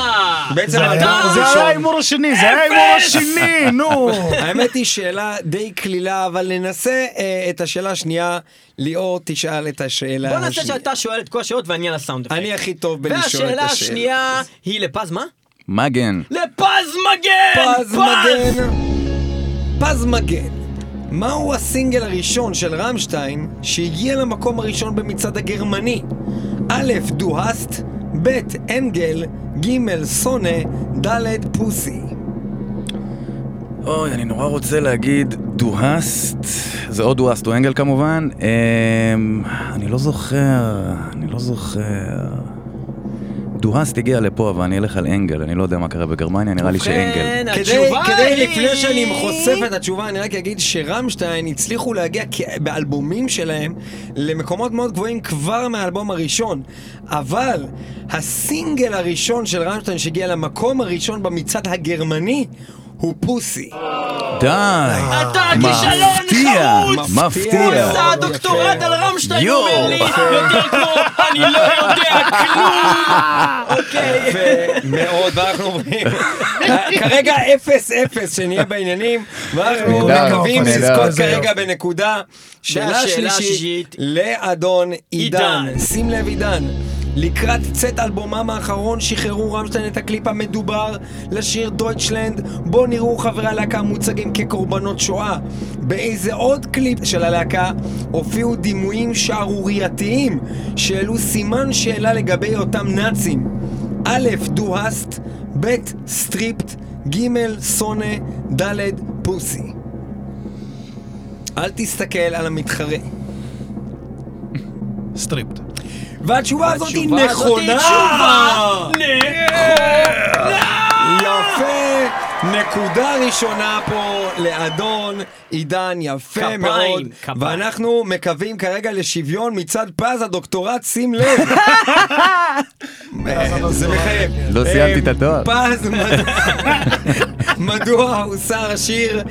בעצם זה היה זה היה הראשון. ההימור השני, זה היה ההימור השני, נו. האמת היא שאלה די קלילה, אבל ננסה אה, את השאלה השנייה. ליאור תשאל את השאלה בוא נעשה השנייה. שאתה שואל את כל השאלות ואני על הסאונד אפקט. אני הכי טוב בלשאול את השאלה. והשאלה השנייה היא לפז מה? מגן. לפז מגן! פז מגן. פז מגן. מהו הסינגל הראשון של רמשטיין שהגיע למקום הראשון במצעד הגרמני? א', דוהסט, ב', אנגל, ג', שונא, ד', פוסי. אוי, אני נורא רוצה להגיד דוהסט, זה או דוהסט או אנגל כמובן. אמ, אני לא זוכר, אני לא זוכר. דוהסט הגיע לפה, אבל אני אלך על אנגל, אני לא יודע מה קרה בגרמניה, נראה לי שאנגל. כדי. לפני שאני חושף את התשובה, אני רק אגיד שרמשטיין הצליחו להגיע באלבומים שלהם למקומות מאוד גבוהים כבר מהאלבום הראשון. אבל הסינגל הראשון של רמשטיין שהגיע למקום הראשון במצעד הגרמני הוא פוסי. די! אתה כישלון חרוץ! מפתיע. הוא עשה דוקטורט. על רמשטיין, יואו. הוא אומר לי, יותר כמו, אני לא יודע כלום! אוקיי. מאוד, ואנחנו עוברים. כרגע אפס אפס, שנהיה בעניינים, ואנחנו מקווים. לזכות כרגע. בנקודה. שאלה שלישית. לאדון. עידן. שים לב עידן. לקראת צאת אלבומם האחרון שחררו רמשטיין את הקליפ המדובר לשיר Deutschland בו נראו חברי הלהקה מוצגים כקורבנות שואה. באיזה עוד קליפ של הלהקה הופיעו דימויים שערורייתיים שהעלו סימן שאלה לגבי אותם נאצים. א', Du Hast, ב', Stripped, ג', Sonne, ד', Pussy. אל תסתכל על המתחרה. Stripped. והתשובה הזאת היא נכונה! תשובה נכונה! יפה! נקודה ראשונה פה לאדון עידן יפה כפיים, מאוד. כפיים. ואנחנו מקווים כרגע לשוויון מצד פז הדוקטורט, שים לב. אה, זה מחייב. לא סיימתי את אה, התואר. פז, מד- מדוע הוסר השיר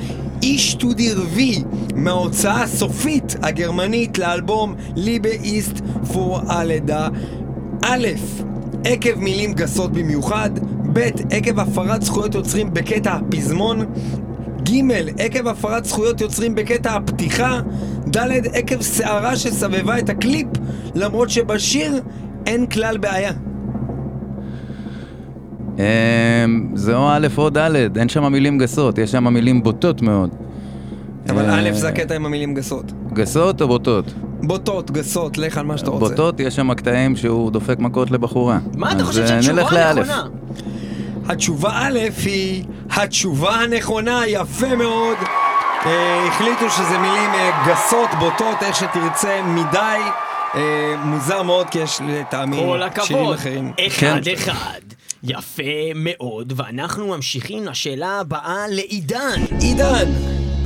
איש תודיר וי מההוצאה הסופית הגרמנית לאלבום ליבה איסט פור הלידה? א', עקב מילים גסות במיוחד, ב', עקב הפרת זכויות יוצרים בקטע הפזמון, ג', עקב הפרת זכויות יוצרים בקטע הפתיחה, ד', עקב סערה שסבבה את הקליפ, למרות שבשיר אין כלל בעיה. אמ, זה או א' או ד', אין שם מילים גסות, יש שם מילים בוטות מאוד. אבל אה, א' זה הקטע עם המילים גסות. גסות או בוטות? בוטות, גסות, לך על מה שאתה רוצה. בוטות, יש שם קטעים שהוא דופק מכות לבחורה. מה אתה אז, חושב אה, שהתשובה נלך לאלף. הנכונה? התשובה א' היא התשובה הנכונה, יפה מאוד. אה, החליטו שזה מילים אה, גסות, בוטות, איך שתרצה, מדי. אה, מוזר מאוד, כי יש לטעמי כל שירים הכבוד. אחרים. אחד אחד. יפה מאוד, ואנחנו ממשיכים לשאלה הבאה לעידן. עידן,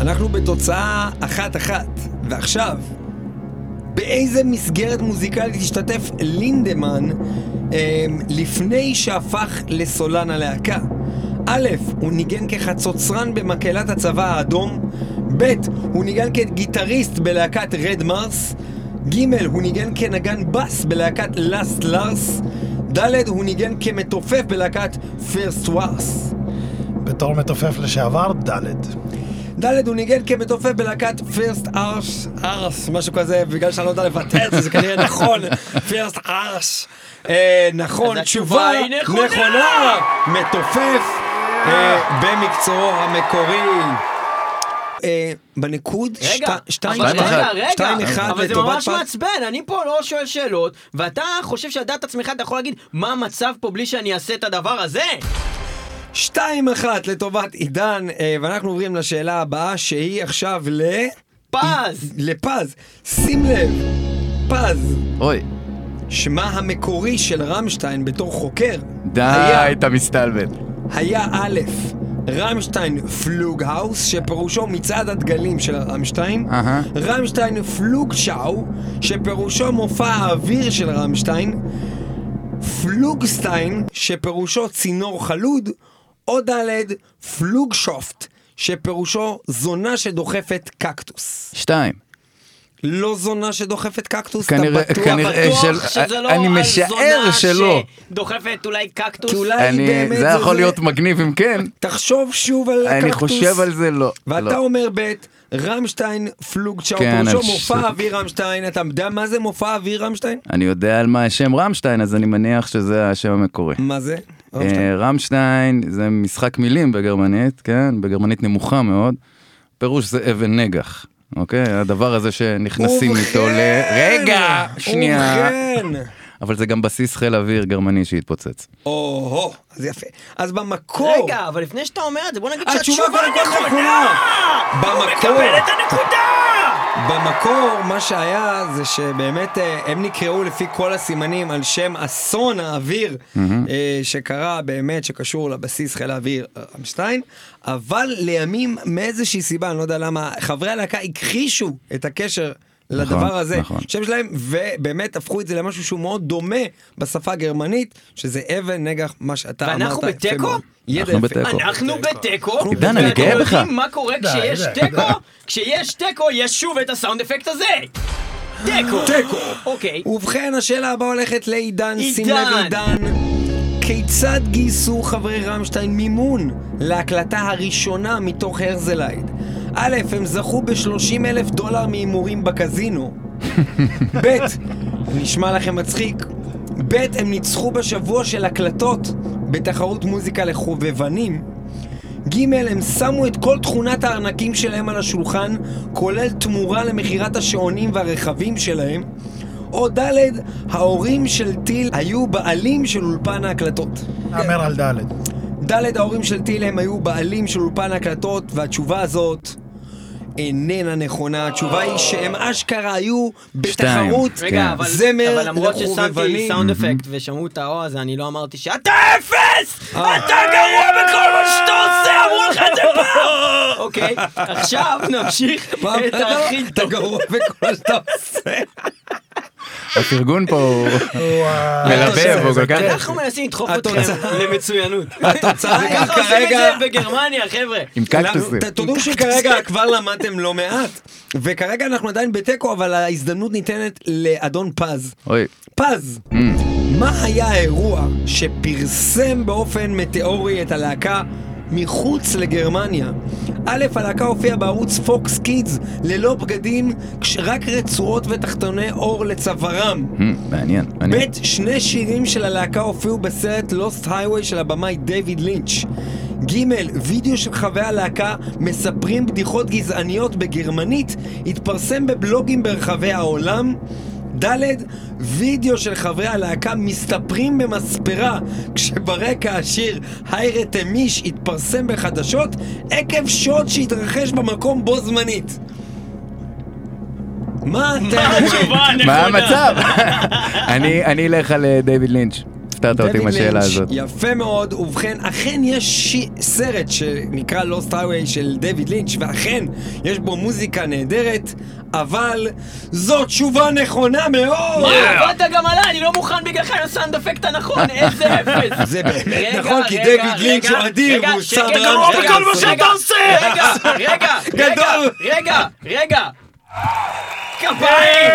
אנחנו בתוצאה אחת-אחת, ועכשיו, באיזה מסגרת מוזיקלית השתתף לינדמן אה, לפני שהפך לסולן הלהקה? א', הוא ניגן כחצוצרן במקהלת הצבא האדום, ב', הוא ניגן כגיטריסט בלהקת Red Mars, ג', הוא ניגן כנגן בס בלהקת Last Arsch, ד', הוא ניגן כמתופף בלהקת First Arsch. בתור מתופף לשעבר, ד'. ד' הוא ניגן כמתופף בלהקת First Arsch, Arsch, משהו כזה, בגלל שאני לא יודע לבטא את זה, זה כנראה נכון, First Arsch. אה, נכון, תשובה. נכונה, מתופף אה, במקצועו המקורי. אה, בניקוד, רגע, שת- שתיים אבל שתיים רגע, אחד. רגע, שתיים אחד אבל זה ממש. מעצבן, אני פה לא שואל שאלות, ואתה חושב שלדעת עצמך אתה יכול להגיד מה המצב פה בלי שאני אעשה את הדבר הזה? שתיים אחת לטובת עידן, אה, ואנחנו עוברים לשאלה הבאה שהיא עכשיו ל... פז! לפז. שים לב, פז. אוי, שמה המקורי של רמשטיין בתור חוקר די, היה, אתה מסתלבט. היה א', רמשטיין פלוגהאוס, שפירושו מצעד הדגלים של רמשטיין, אהה. רמשטיין פלוגשאו, שפירושו מופע האוויר של רמשטיין, פלוגסטיין, שפירושו צינור חלוד, או ד', פלוגשופט, שפירושו זונה שדוחפת קקטוס. שתיים. לא זונה שדוחפת קקטוס, כנראה- אתה בטוח? כנראה- בטוח של- שזה לא אני משער שלא. שדוחפת אולי קקטוס? כי אולי אני, באמת זה יכול להיות מגניב אם כן. תחשוב שוב על אני קקטוס. חושב על זה, לא. ואתה לא. אומר ב', רמשטיין פלוגצ'או, כן, פירושו על ש- מופע אוויר רמשטיין, אתה יודע מה זה מופע אוויר רמשטיין? אני יודע על מה השם רמשטיין, אז אני מניח שזה השם המקורי. מה זה? אה, רמשטיין. רמשטיין זה משחק מילים בגרמנית, כן? בגרמנית נמוכה מאוד. פירוש זה אבן נגח, אוקיי? הדבר הזה שנכנסים איתו ל... רגע, שנייה. ובכן! אבל זה גם בסיס חיל אוויר גרמני שהתפוצץ. או-הו, אז יפה. אז במקור... רגע, אבל לפני שאתה אומר את זה, בוא נגיד התשובה שהתשובה קודם כל נכונה! נכונה. הוא במקור. מקבל את הנקודה! במקור, מה שהיה זה שבאמת אה, הם נקראו לפי כל הסימנים על שם אסון האוויר אה, שקרה באמת, שקשור לבסיס חיל האוויר אה, רמשטיין, אבל לימים מאיזושהי סיבה, אני לא יודע למה, חברי הלהקה הכחישו את הקשר. לדבר הזה, נכון. שם שלהם, ובאמת הפכו את זה למשהו שהוא מאוד דומה בשפה הגרמנית, שזה אבן נגח, מה שאתה אמרת. ואנחנו בתיקו? אנחנו. בתיקו. אנחנו בתיקו, עידן, אני גאה בך. ואתם יודעים מה קורה כשיש תיקו? כשיש תיקו יש שוב את הסאונד אפקט הזה! תיקו! תיקו. אוקיי. ובכן, השאלה הבאה הולכת לעידן, שים לב. עידן. כיצד גייסו חברי רמשטיין מימון להקלטה הראשונה מתוך הרזלייד? א', הם זכו ב-30 אלף דולר מהימורים בקזינו. ב', נשמע לכם מצחיק. ב', הם ניצחו בשבוע של הקלטות בתחרות מוזיקה לחובבנים. ג' הם שמו את כל תכונת הארנקים שלהם על השולחן, כולל תמורה למכירת השעונים והרכבים שלהם. או ד', ההורים של טיל היו בעלים של אולפן ההקלטות. אמר על ד'. ד', ההורים של טיל הם היו בעלים של אולפן ההקלטות, והתשובה הזאת איננה נכונה. התשובה היא שהם אשכרה היו. בתחרות כן. רגע, אבל, זמר אבל למרות ששמתי. סאונד אפקט ושמעו את האו הזה, אני לא אמרתי שאתה אפס! אה. אתה גרוע בכל מה שאתה עושה, אמרו לך את זה פעם! אוקיי, עכשיו נמשיך פעם את הכי אתה טוב. גרוע בכל מה שאתה עושה. הפרגון פה הוא. מלבב, הוא כל כך... אנחנו מנסים לדחוף אתכם למצוינות. התוצאה היא וככה עושים את. זה בגרמניה, חבר'ה. עם קקטוסים. תודו שכרגע כבר למדתם לא מעט, וכרגע אנחנו עדיין בתיקו, אבל ההזדמנות ניתנת לאדון פז. אוי. פז, Mm. מה היה האירוע שפרסם באופן מטאורי את הלהקה מחוץ לגרמניה? א', הלהקה הופיעה בערוץ פוקס קידס ללא בגדים, כשרק רצועות ותחתוני עור לצווארם. Hmm, מעניין, מעניין. ב', שני שירים של הלהקה הופיעו בסרט לוסט הייווי של הבמאי דיוויד לינץ'. ג', וידאו של חברי הלהקה מספרים בדיחות גזעניות בגרמנית, התפרסם בבלוגים ברחבי העולם. ד', וידאו של חברי הלהקה מסתפרים במספרה כשברקע השיר היירתה מיש התפרסם בחדשות עקב שוד שהתרחש במקום בו זמנית. מה אתם אומרים? מה המצב? אני אני אלך על אה, דיוויד לינץ'. הפתעת אותי עם דויד השאלה הזאת. יפה מאוד, ובכן, אכן יש שי, סרט שנקרא לוסט היווי של דויד לינץ', ואכן יש בו מוזיקה נהדרת, אבל זו תשובה נכונה מאוד! מה, עבדת גם עליי, אני לא מוכן בגללך עם הסאונד אפקט הנכון, איזה אפס. זה באמת נכון, כי רגע, דיוויד לינץ' רגע, הוא אדיר, רגע, והוא מה רגע! רגע, רגע, רגע. רגע, רגע. כפיים!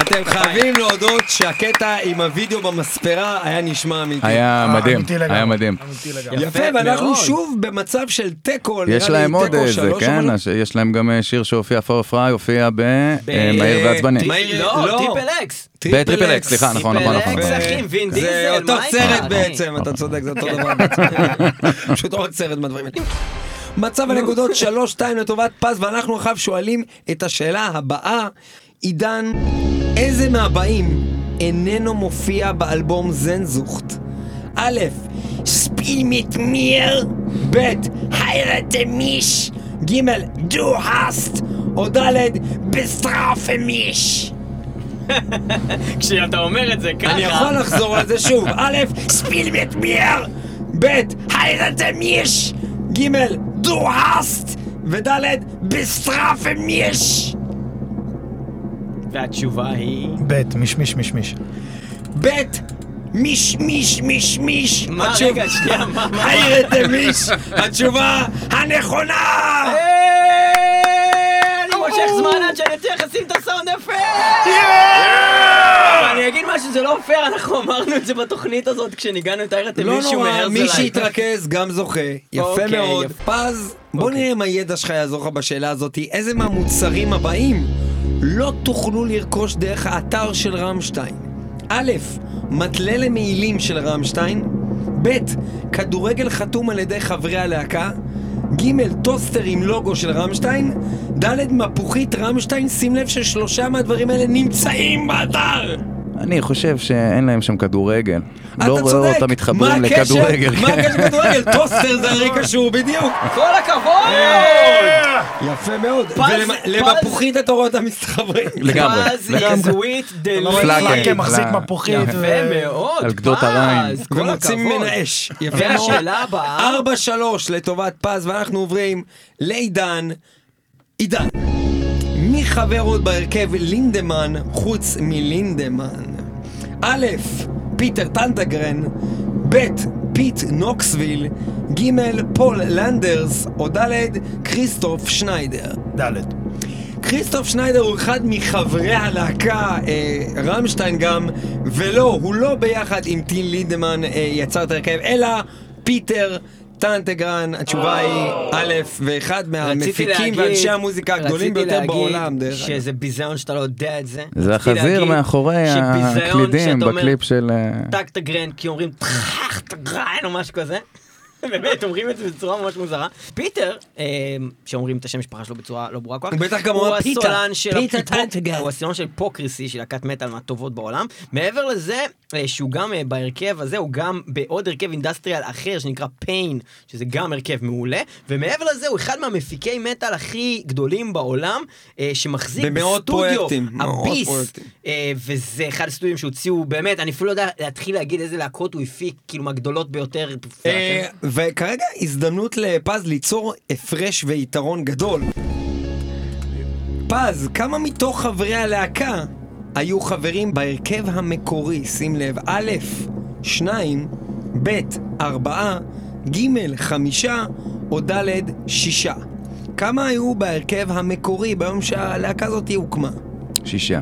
אתם חייבים להודות שהקטע עם הוידאו במספרה היה נשמע אמיתי. היה אה, מדהים, אמיתי לגמרי. היה מדהים. אמיתי לגמרי. יפה, ואנחנו. שוב במצב של תיקו, יש להם עוד איזה, כן, יש להם גם אה, שיר שהופיע פור פריי, הופיע ב- במהיר ועצבני. מהיר- לא, לא. טריפל אקס. בטריפל אקס, סליחה, נכון, נכון, נכון. נכון. X, אחי, עם וין זה דיזל, אותו מה סרט? בעצם, אתה צודק, זה אותו דבר בעצם. פשוט עוד סרט מהדברים האלה. מצב הנקודות 3-2 לטובת פז, ואנחנו עכשיו שואלים את השאלה הבאה, עידן, איזה מהבאים איננו מופיע באלבום Sehnsucht? א', Spiel mit mir, ב', Heirate mich, ג', דו האסט, או ד', בסטראפה מיש. כשאתה אומר את זה ככה... אני יכול לחזור על זה שוב. א', ספיל מיט מיר, ב', היירתה מיש, ג', דו האסט, וד', בסטראפה מיש. והתשובה היא... ב', מישמיש מישמיש. ב', מיש מיש מיש מיש. מה, התשוב- רגע, שנייה, מה, מה? היירתה מיש. התשובה הנכונה! מושך זמן עד שאני אצליח לשים את הסאונד אפקט! אבל אני אגיד משהו, זה לא פייר, אנחנו אמרנו את זה בתוכנית הזאת כשניגענו את איירת לא מישהו נורא. מי שיתרכז גם זוכה. יפה אוקיי, מאוד. פז, בוא נראה אם הידע שלך יעזור לך בשאלה הזאת. איזה מהמוצרים הבאים לא תוכלו לרכוש דרך האתר של רמשטיין? א', מתלה למעילים של רמשטיין, ב', כדורגל חתום על ידי חברי הלהקה, ג', טוסטר עם לוגו של רמשטיין, ד', מפוחית רמשטיין, שים לב ששלושה מהדברים האלה נמצאים באתר! אני חושב שאין להם שם כדורגל. אתה לא רואה. אותם מתחברים מה הקשר? לכדורגל. מה כן. הקשר לכדורגל? טוסטר זה הרי קשור בדיוק. כל הכבוד! יפה מאוד. פז- ולמפוחית אתה רואה אותם מסתחברים. לגמרי. פז. סוויט דליט. פלאקה, מחזיק. מפוחית. יפה ו- מאוד, על גדות כל ומוצאים הכבוד. ממנה אש. יפה מאוד. והשאלה הבאה, 4-3 לטובת פז, ואנחנו עוברים לעידן. עידן. מי חבר עוד בהרכב לינדמן חוץ מלינדמן? א', פיטר טגטגרן, ב', פיט נוקסוויל, ג', פול לנדרס, או ד', כריסטוף שניידר. ד'. כריסטוף שניידר הוא אחד מחברי הלהקה, אה, רמשטיין גם, ולא, הוא לא ביחד עם טין לידמן אה, יצר את ההרכב, אלא פיטר טנטגרן, התשובה היא א', ואחד רציתי מהמפיקים להגיד- ואנשי המוזיקה הגדולים ביותר רציתי בעולם, להגיד דרך אגב. שזה ביזיון שאתה לא יודע את זה. זה רציתי החזיר להגיד מאחורי הקלידים בקליפ של... אה, טק טגרן, כי אומרים טראח טגרן או משהו כזה. באמת, אומרים את זה בצורה ממש מוזרה. פיטר, אה, שאומרים את השם משפחה שלו בצורה לא ברורה כל כך, הוא בטח גם אומר פיטר. פיטר טגטגרן. הוא הסולן של Hypocrisy, של להקת מטאל מהטובות בעולם. מעבר לזה, אה, שהוא גם אה, בהרכב הזה, הוא גם בעוד הרכב industrial אחר שנקרא Pain, שזה גם הרכב מעולה. ומעבר לזה, הוא אחד מהמפיקי מטאל הכי גדולים בעולם, שמחזיק בסטודיו, Abyss. וזה אחד הסטודיו שהוציאו, באמת, אני אפילו לא יודע להתחיל להגיד איזה להקות הוא הפיק, כאילו מהגדולות ביותר. וכרגע הזדמנות לפז ליצור הפרש ויתרון גדול. פז, כמה מתוך חברי הלהקה היו חברים בהרכב המקורי? שים לב, א', שניים, ב', ארבעה, ג', חמישה, או ד', שישה. כמה היו בהרכב המקורי ביום שהלהקה הזאת הוקמה? שישה.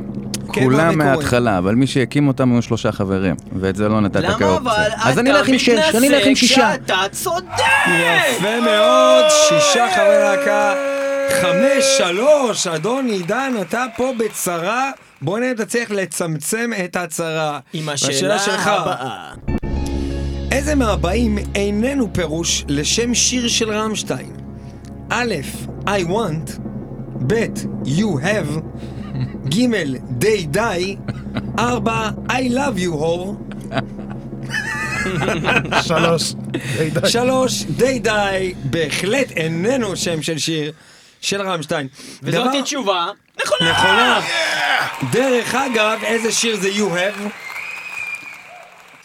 כן, כולם. מההתחלה, אבל מי שהקים אותם היו שלושה חברים, ואת זה לא נתת למה כאופציה. אבל אז אני אלך עם שש, אני אלך עם שישה. שאתה צודק! יפה מאוד, שישה חברי להקה, חמש, שלוש, אדון עידן, אתה פה בצרה, בוא נראה אם אתה צריך לצמצם את הצרה. עם השאלה שלך, הבאה. איזה מהבאים איננו פירוש לשם שיר של רמשטיין? א', I want, ב', you have, ג', they die, ארבע, I love you whore, שלוש. די, די. שלוש, די די, בהחלט איננו שם של שיר של רמשטיין. וזאת דבר- תשובה נכונה! נכונה. דרך אגב, איזה שיר זה You Have?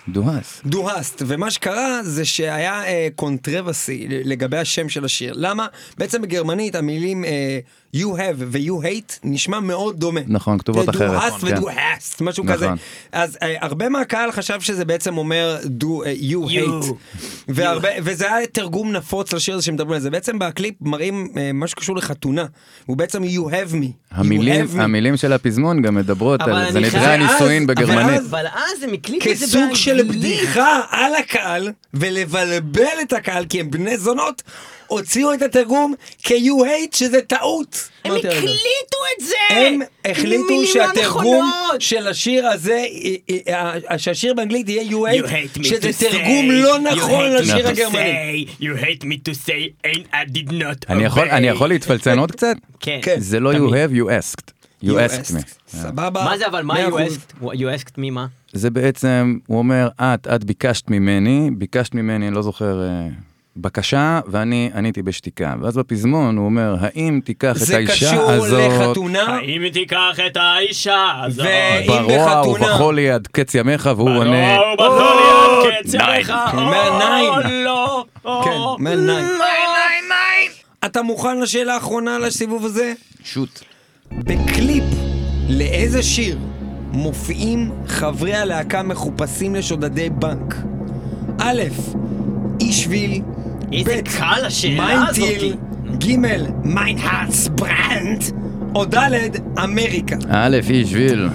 דוהס. דוהסט, ומה שקרה זה שהיה אה, קונטרבסי לגבי השם של השיר. למה? בעצם בגרמנית המילים אה, you have ו-you hate נשמע מאוד דומה. נכון, כתובות אחרת. כן. ודוהסט, משהו נכון. כזה. אז אה, הרבה מהקהל חשב שזה בעצם אומר do, אה, you You. hate. והרבה, וזה היה תרגום נפוץ לשיר הזה שמדברים על זה. בעצם בקליפ מראים אה, משהו שקשור לחתונה. הוא בעצם you have me. You המילים, have me. המילים של הפזמון גם מדברות על זה אני נדרי חייב- הנישואין בגרמנית. אבל אז הם הקליטו את זה כסוג של באנגלית. בדיחה על הקהל ולבלבל את הקהל כי הם בני זונות הוציאו את התרגום hate שזה טעות. הם. הקליטו את זה! הם החליטו שהתרגום. של השיר הזה, אה, אה, שהשיר באנגלית יהיה you hate, שזה תרגום לא you נכון hate me לשיר to הגרמני. say, You hate me to say, and I did not obey. אני יכול להתפלצן עוד קצת? כן. כן. זה לא you have, you asked. You asked me. סבבה. מה זה אבל, מה you asked? you asked me מה? זה בעצם, הוא אומר, את, את ביקשת ממני, ביקשת ממני, אני לא זוכר, אה, בקשה, ואני עניתי בשתיקה. ואז בפזמון הוא אומר, האם תיקח את זה האישה קשור הזאת, לחתונה, האם תיקח את האישה הזאת? ברוע בחתונה- ובחול יד קץ ימיך, והוא עונה, ברוע ובחול יד קץ. ימיך. או. לא. או, כן, אומר ניין. ניין. אתה מוכן לשאלה האחרונה לסיבוב הזה? שוט. בקליפ לאיזה שיר מופיעים חברי הלהקה מחופשים לשודדי בנק? א', אישוויל, איזה קל השאלה מיינטיל, הזאתי. ג', Mein Herz brennt, או ד', אמריקה. א', Ich will.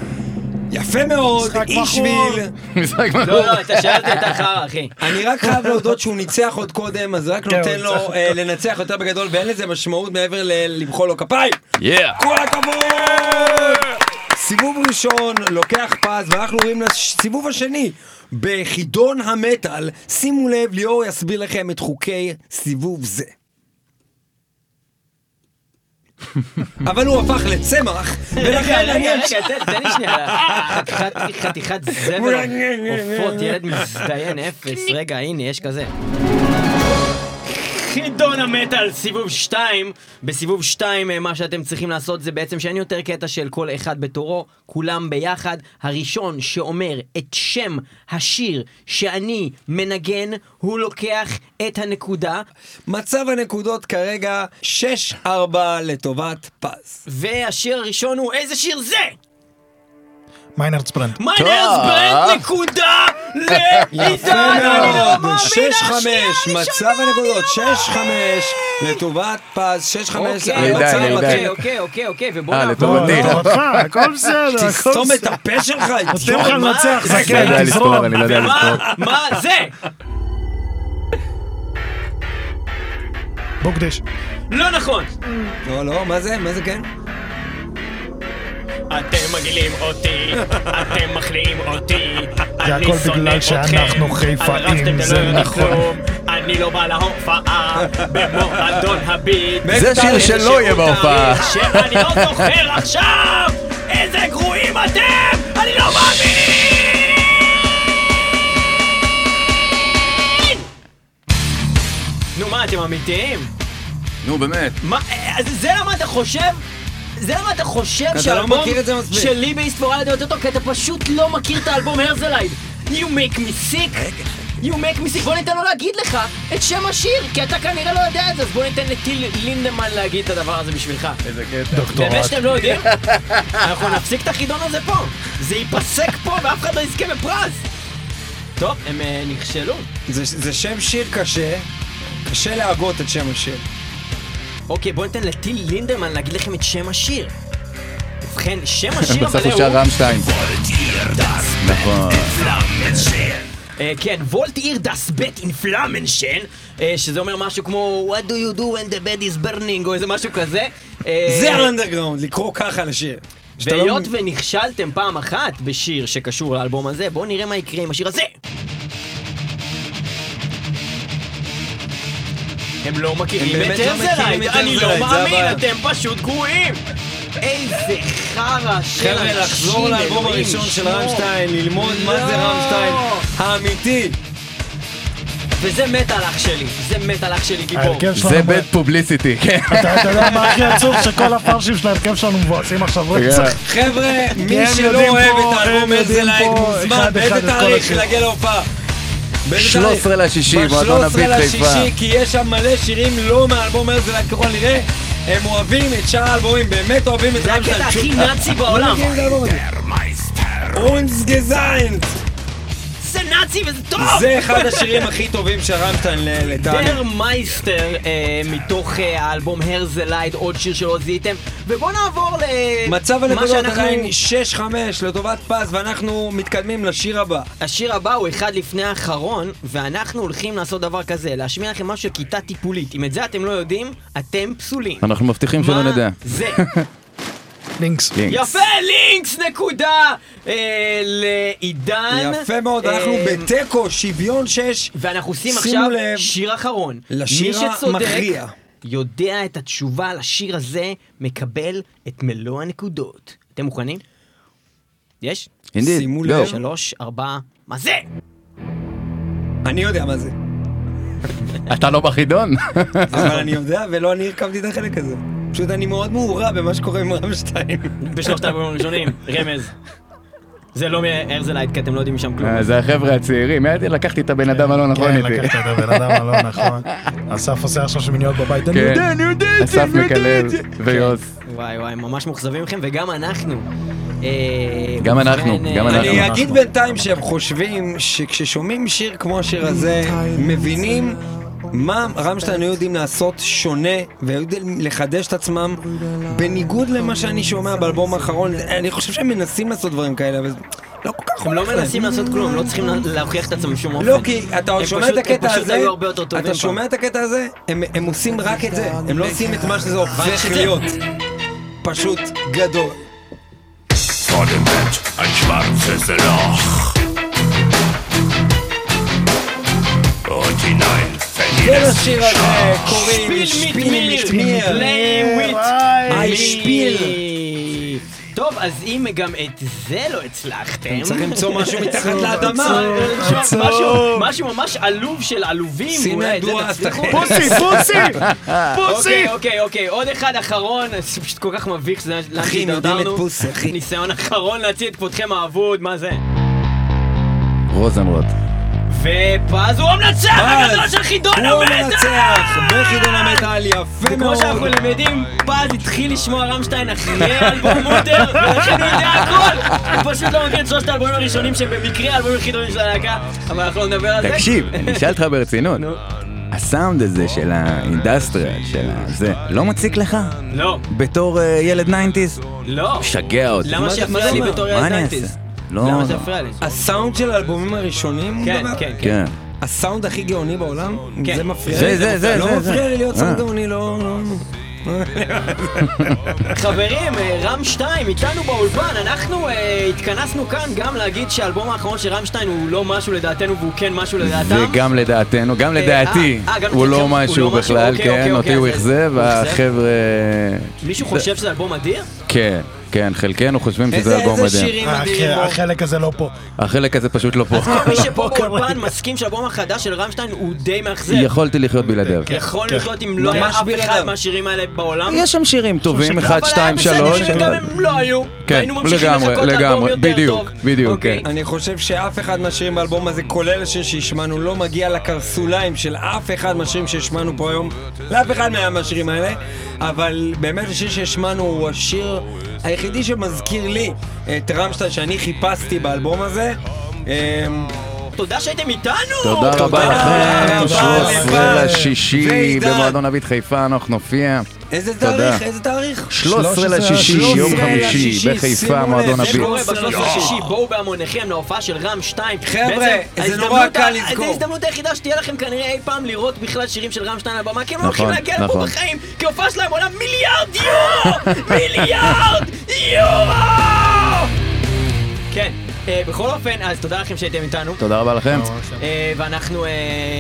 יפה מאוד, משחק Ich will. משחק לא, מלא. לא, אתה שאלת את החרא, אחי. אני רק חייב להודות שהוא ניצח עוד קודם, אז רק כן, נותן לו. אה, לנצח יותר בגדול, ואין לזה משמעות מעבר ללמחוא לו כפיים. Yeah. כל הכבוד! סיבוב ראשון לוקח פז, ואנחנו עוברים לסיבוב השני. בחידון המטאל, שימו לב, ליאור יסביר לכם את חוקי סיבוב זה. אבל הוא הפך לצמח, ולכן רגע, אני רגע, תן- לי שנייה. חתיכת זבל עופות, ילד מזדיין אפס. רגע, הנה, יש כזה. חידון המטאל, סיבוב 2. בסיבוב 2 מה שאתם צריכים לעשות זה בעצם שאין יותר קטע של כל אחד בתורו, כולם ביחד. הראשון שאומר את שם השיר שאני מנגן, הוא לוקח את הנקודה. מצב הנקודות כרגע 6-4 לטובת פז. והשיר הראשון הוא איזה שיר זה? Mein Herz brennt. Mein Herz brennt נקודה לעידן, יפה אני לא מאמין, 6-5, השנייה מצב הנקודות אני לא 6-5 לטובת פז, 6-5, אוקיי, עידן, המצב עידן. אוקיי. אוקיי, אוקיי, אוקיי, ובוא אה, נעבור. לטובתי. לא, הכל בסדר, הכל תסתום את בסדר. הפה שלך, נותנים לך מה? לנצח, רגע, זקן, אני לא יודע לספור, תזרום. אני לא יודע לספור. מה, מה זה? בוגדש. לא נכון. לא, לא, מה זה? מה זה כן? אתם מגעילים אותי, אתם מחליאים אותי. זה אני הכל שונא בגלל אתכם, שאנחנו חיפאים, זה הלא יודע נכון. אני לא בא להופעה במועדון הביט. זה שיר שלא יהיה בהופעה. שאני לא זוכר עכשיו! איזה גרועים אתם! אני לא מאמין! נו מה, אתם אמיתיים? נו באמת. מה, אז זה למה אתה חושב? זה למה אתה חושב לא שהאלבום מספיק. שלי באיסטפורלד יותר טוב? כי אתה פשוט לא מכיר את האלבום הרזלייד. You make me sick. You make me sick. בוא ניתן לו להגיד לך את שם השיר, כי אתה כנראה לא יודע את זה, אז בוא ניתן לטיל לינדמן להגיד את הדבר הזה בשבילך. איזה קטע. דוקטורט. באמת שאתם לא יודעים? אנחנו נפסיק את החידון הזה פה. זה ייפסק פה ואף אחד לא יזכה בפרס. טוב, הם אה, נכשלו. זה, זה שם שיר קשה, קשה להגות את שם השיר. אוקיי, בוא ניתן לטיל לינדמן להגיד לכם את שם השיר. ובכן, שם השיר בסוף המלא הוא שר הוא... רמשטיין. נכון. אה, כן, וולט עיר דס בט אינפלמנשן, אה, שזה אומר משהו כמו What do you do when the bed is burning, או איזה משהו כזה. אה, זה האנדרגראונד, לקרוא ככה לשיר. לא- והיות ונכשלתם פעם אחת בשיר שקשור לאלבום הזה, בואו נראה מה יקרה עם השיר הזה. הם לא מכירים את באמת לא אני לא מאמין. אתם פשוט גרועים! איזה חרא של חבר'ה, אנשים, לחזור לאלבום הראשון של ישמור. רמשטיין, ללמוד מה זה לא. רמשטיין האמיתי. וזה מת על אח שלי, זה מת על אח שלי גיבור. זה בית פובליסיטי, כן. אתה אתה יודע מה הכי עצוב? שכל הפרשים של ההרכב שלנו מבואסים עכשיו רצח. חבר'ה, מי שלא אוהב פה, את האלבום פה מוזמן, באיזה תאריך. להגיע להופעה? באיזה 13 תאריך? לשישי, מועדון הביט ב-13 חיפה. לשישי, כי יש שם מלא שירים לא מהאלבום הזה, רק ככל הנראה, הם אוהבים את שאר האלבומים, באמת אוהבים את זה רמשטיין. הקטע הכי נאצי בעולם. אונס גזיינט! זה נאצי וזה טוב! זה אחד השירים הכי טובים ל- לטעמי. דר מייסטר אה, מתוך אה, האלבום הרזלייד, עוד שיר שלא זיהיתם, ובואו נעבור ל... מצב מה הנקודות שאנחנו- עדיין 6-5 לטובת פז, ואנחנו מתקדמים לשיר הבא. השיר הבא הוא אחד לפני האחרון, ואנחנו הולכים לעשות דבר כזה, להשמיע לכם משהו של כיתה טיפולית. אם את זה אתם לא יודעים, אתם פסולים. אנחנו מבטיחים שלא מה נדע. זה? לינקס. לינקס. יפה, לינקס נקודה אה, לעידן. יפה מאוד, אנחנו אה, בתיקו, שוויון 6. ואנחנו עושים שימו עכשיו לב שיר אחרון. לשיר מי שצודק, המכריע. יודע את התשובה לשיר הזה, מקבל את מלוא הנקודות. אתם מוכנים? יש? אינדיד, שימו. לב. שלוש, ארבע, מה זה? אני יודע מה זה. אתה לא בחידון? אבל אני יודע, ולא אני הרכבתי את החלק הזה. פשוט אני מאוד מעורב במה שקורה עם רמשטיין. בשלושת האלבומים הראשונים, רמז. זה לא מהרזלייט, כי אתם לא יודעים משם כלום. אה, זה החבר'ה הצעירים. ידעתי, לקחתי את הבן אדם הלא נכון כן, איתי. לקחת את הבן אדם הלא נכון. אסף עושה עכשיו שמיניות בבית. אני כן. יודע, אני יודע את זה, אסף אני יודע מקלל את זה. ויוס. וואי וואי, ממש מאוכזבים מכם, וגם אנחנו. אה, גם אנחנו, גם אה, אנחנו. אני אגיד בינתיים שהם חושבים שכששומעים שיר כמו השיר הזה, מבינים מה רמשטיין היו יודעים לעשות שונה והיו יודעים לחדש את עצמם בניגוד למה שאני שומע באלבום האחרון. אני חושב שהם מנסים לעשות דברים כאלה, אבל לא כל כך הם לא. מנסים לעשות כלום, הם לא צריכים לה- להוכיח את עצמם בשום אופן. לא, כי אתה שומע את הקטע הזה, אתה. שומע את הקטע הזה, הם הם עושים רק את זה, הם לא עושים את מה שזה הופך להיות. פשוט גדול. Vor dem Bett ein schwarzes Loch. Und hinein ולשיר הזה קוראים שפיל מיר. טוב, אז אם גם את זה לא הצלחתם... צריך למצוא משהו מתחת לאדמה. משהו- ממש עלוב של עלובים, זה דואס. פוסי, פוסי! פוסי! אוקיי, אוקיי, אוקיי, עוד אחד אחרון, זה פשוט כל כך מביך, זה לאן אחי, הם יודעים את. פוסי, אחי. ניסיון אחרון להציל את כבודכם האבוד, מה זה? Rosenrot. ופז הוא המנצח הגדול של חידון המטאל! המנצח בחידון המטאל, יפה וכמו מאוד. שאנחנו למדים, פז התחיל לשמוע רמשטיין אחרי האלבום Mutter, ולכן הוא יודע הכל! הוא פשוט לא מכיר את שלושת האלבומים הראשונים שהם במקרה האלבומים החידונים של הלהקה, אבל אנחנו לא נדבר על זה. תקשיב, אני אשאל אותך ברצינות. נו. הסאונד הזה של ה industrial, של הזה, לא מציק לך? לא, בתור אה, ילד nineties? לא. משגע אותי. למה שיפריע לי? בתור ילד nineties? לא, למה לא. זה יפריע לי? הסאונד של האלבומים הראשונים, כן, מדבר? כן, כן. כן. הסאונד הכי גאוני בעולם? כן. זה מפריע זה, לי? זה, זה, לא זה, מפריע זה. לי להיות אה. סאונד גאוני, לא... לא- חברים, אה, רמשטיין איתנו באולפן, אנחנו אה, התכנסנו כאן גם להגיד שהאלבום האחרון של רמשטיין הוא לא משהו לדעתנו והוא כן משהו לדעתם. וגם לדעתנו, גם לדעתי, גם הוא לא לא משהו בכלל, אוקיי, אוקיי, כן, אוקיי, אותי הוא אכזב, הוא אכזב? והחבר'ה... מישהו חושב שזה אלבום אדיר? כן, כן, חלקנו חושבים שזה איזה אלבום איזה מדהים. שירים הח- אדירים בו. החלק הזה לא פה. החלק הזה פשוט לא פה. אז כל מי שפה באולפן מסכים שהאלבום החדש של רמשטיין הוא די מאכזב. יכולתי לחיות בלעדיו. יכול כן. לחיות אם לא היה אף. אחד מהשירים האלה בעולם. יש שם שירים טובים, אבל 1, היה 2, בסדר 3. אם גם הם לא היו. כן, לגמרי, לגמרי, בדיוק. בדיוק, אוקיי. כן. אני חושב שאף אחד מהשירים באלבום הזה, כולל השיר שהשמענו, לא מגיע לקרסוליים של אף אחד מהשירים שהשמענו פה היום, לאף אחד מה- מהשירים האלה, אבל באמת השיר שהשמענו הוא השיר היחידי שמזכיר לי את רמשטיין שאני חיפשתי באלבום הזה. אמ, תודה שהייתם איתנו! תודה רבה לכם, רבה 13 לך. לשישי. במועדון אבית חיפה, אנחנו נופיע. איזה. תאריך? איזה תאריך? 13 לשישי, 13 יום חמישי, בחיפה, שימו מועדון לב, זה. קורה שלוש ב-13 עשרה. לשישי, בואו בהמוניכם להופעה של רם 2. חבר'ה, זה נורא קל לזכור. זו ההזדמנות היחידה שתהיה לכם כנראה אי פעם לראות בכלל שירים של רם 2 על הבמה, כי הם לא נכון, הולכים להגיע לפה נכון. בחיים, כי ההופעה שלהם עולה מיליארד יורו! מיליארד יורו! כן, בכל אופן, אז תודה לכם שהייתם איתנו. תודה רבה לכם. אה, ואנחנו אה,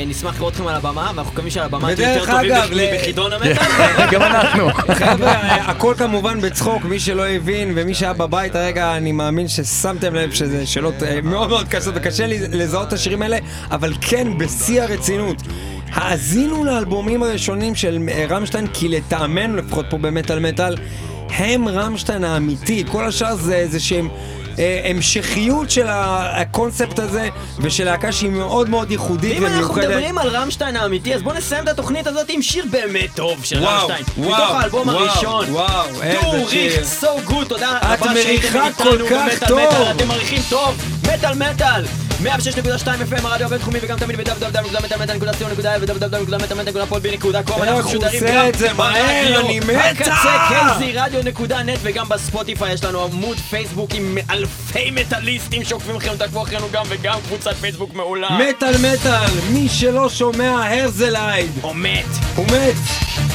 נשמח לראות אתכם על הבמה, ואנחנו מקווים שעל הבמה תהיו יותר טובים מחידון המטאל. גם אנחנו. חבר'ה, הכל כמובן בצחוק, מי שלא הבין ומי שהיה בבית הרגע, אני מאמין ששמתם לב שזה שאלות אה, מאוד מאוד קשות וקשה לי לזהות את השירים האלה, אבל כן, בשיא הרצינות. האזינו לאלבומים הראשונים של אה, רמשטיין, כי לטעמנו, לפחות פה במטאל מטאל, הם רמשטיין האמיתי, כל השאר זה איזה שהם... אה, המשכיות של הקונספט הזה ושל להקה שהיא מאוד מאוד ייחודית ואם אנחנו ומיוחדת. מדברים על רמשטיין האמיתי, אז בואו נסיים את התוכנית הזאת עם שיר באמת טוב של רמשטיין. וואו, מתוך האלבום הראשון. וואו, איזה שיר. ריך, so good, תודה רבה שהייתם מריחה איתנו כל כך במטאל טוב. מטאל, אתם מריחים טוב, מטאל מטאל. 106.2 FM, הרדיו הבינתחומי וגם תמיד ב-www.מטאלמטאל.co.il ו-www.מטאלמטאל.podby.com אנחנו הוא משודרים גם זה מהר, אני מת! הקצה קייזי רדיו.נט וגם בספוטיפיי יש לנו עמוד פייסבוק עם אלפי מטאליסטים שעוקבים אחרינו, תעקבו אחרינו גם וגם קבוצת פייסבוק מעולה. מטאל מטאל, מי שלא שומע הרזלייד, או מת. הוא מת.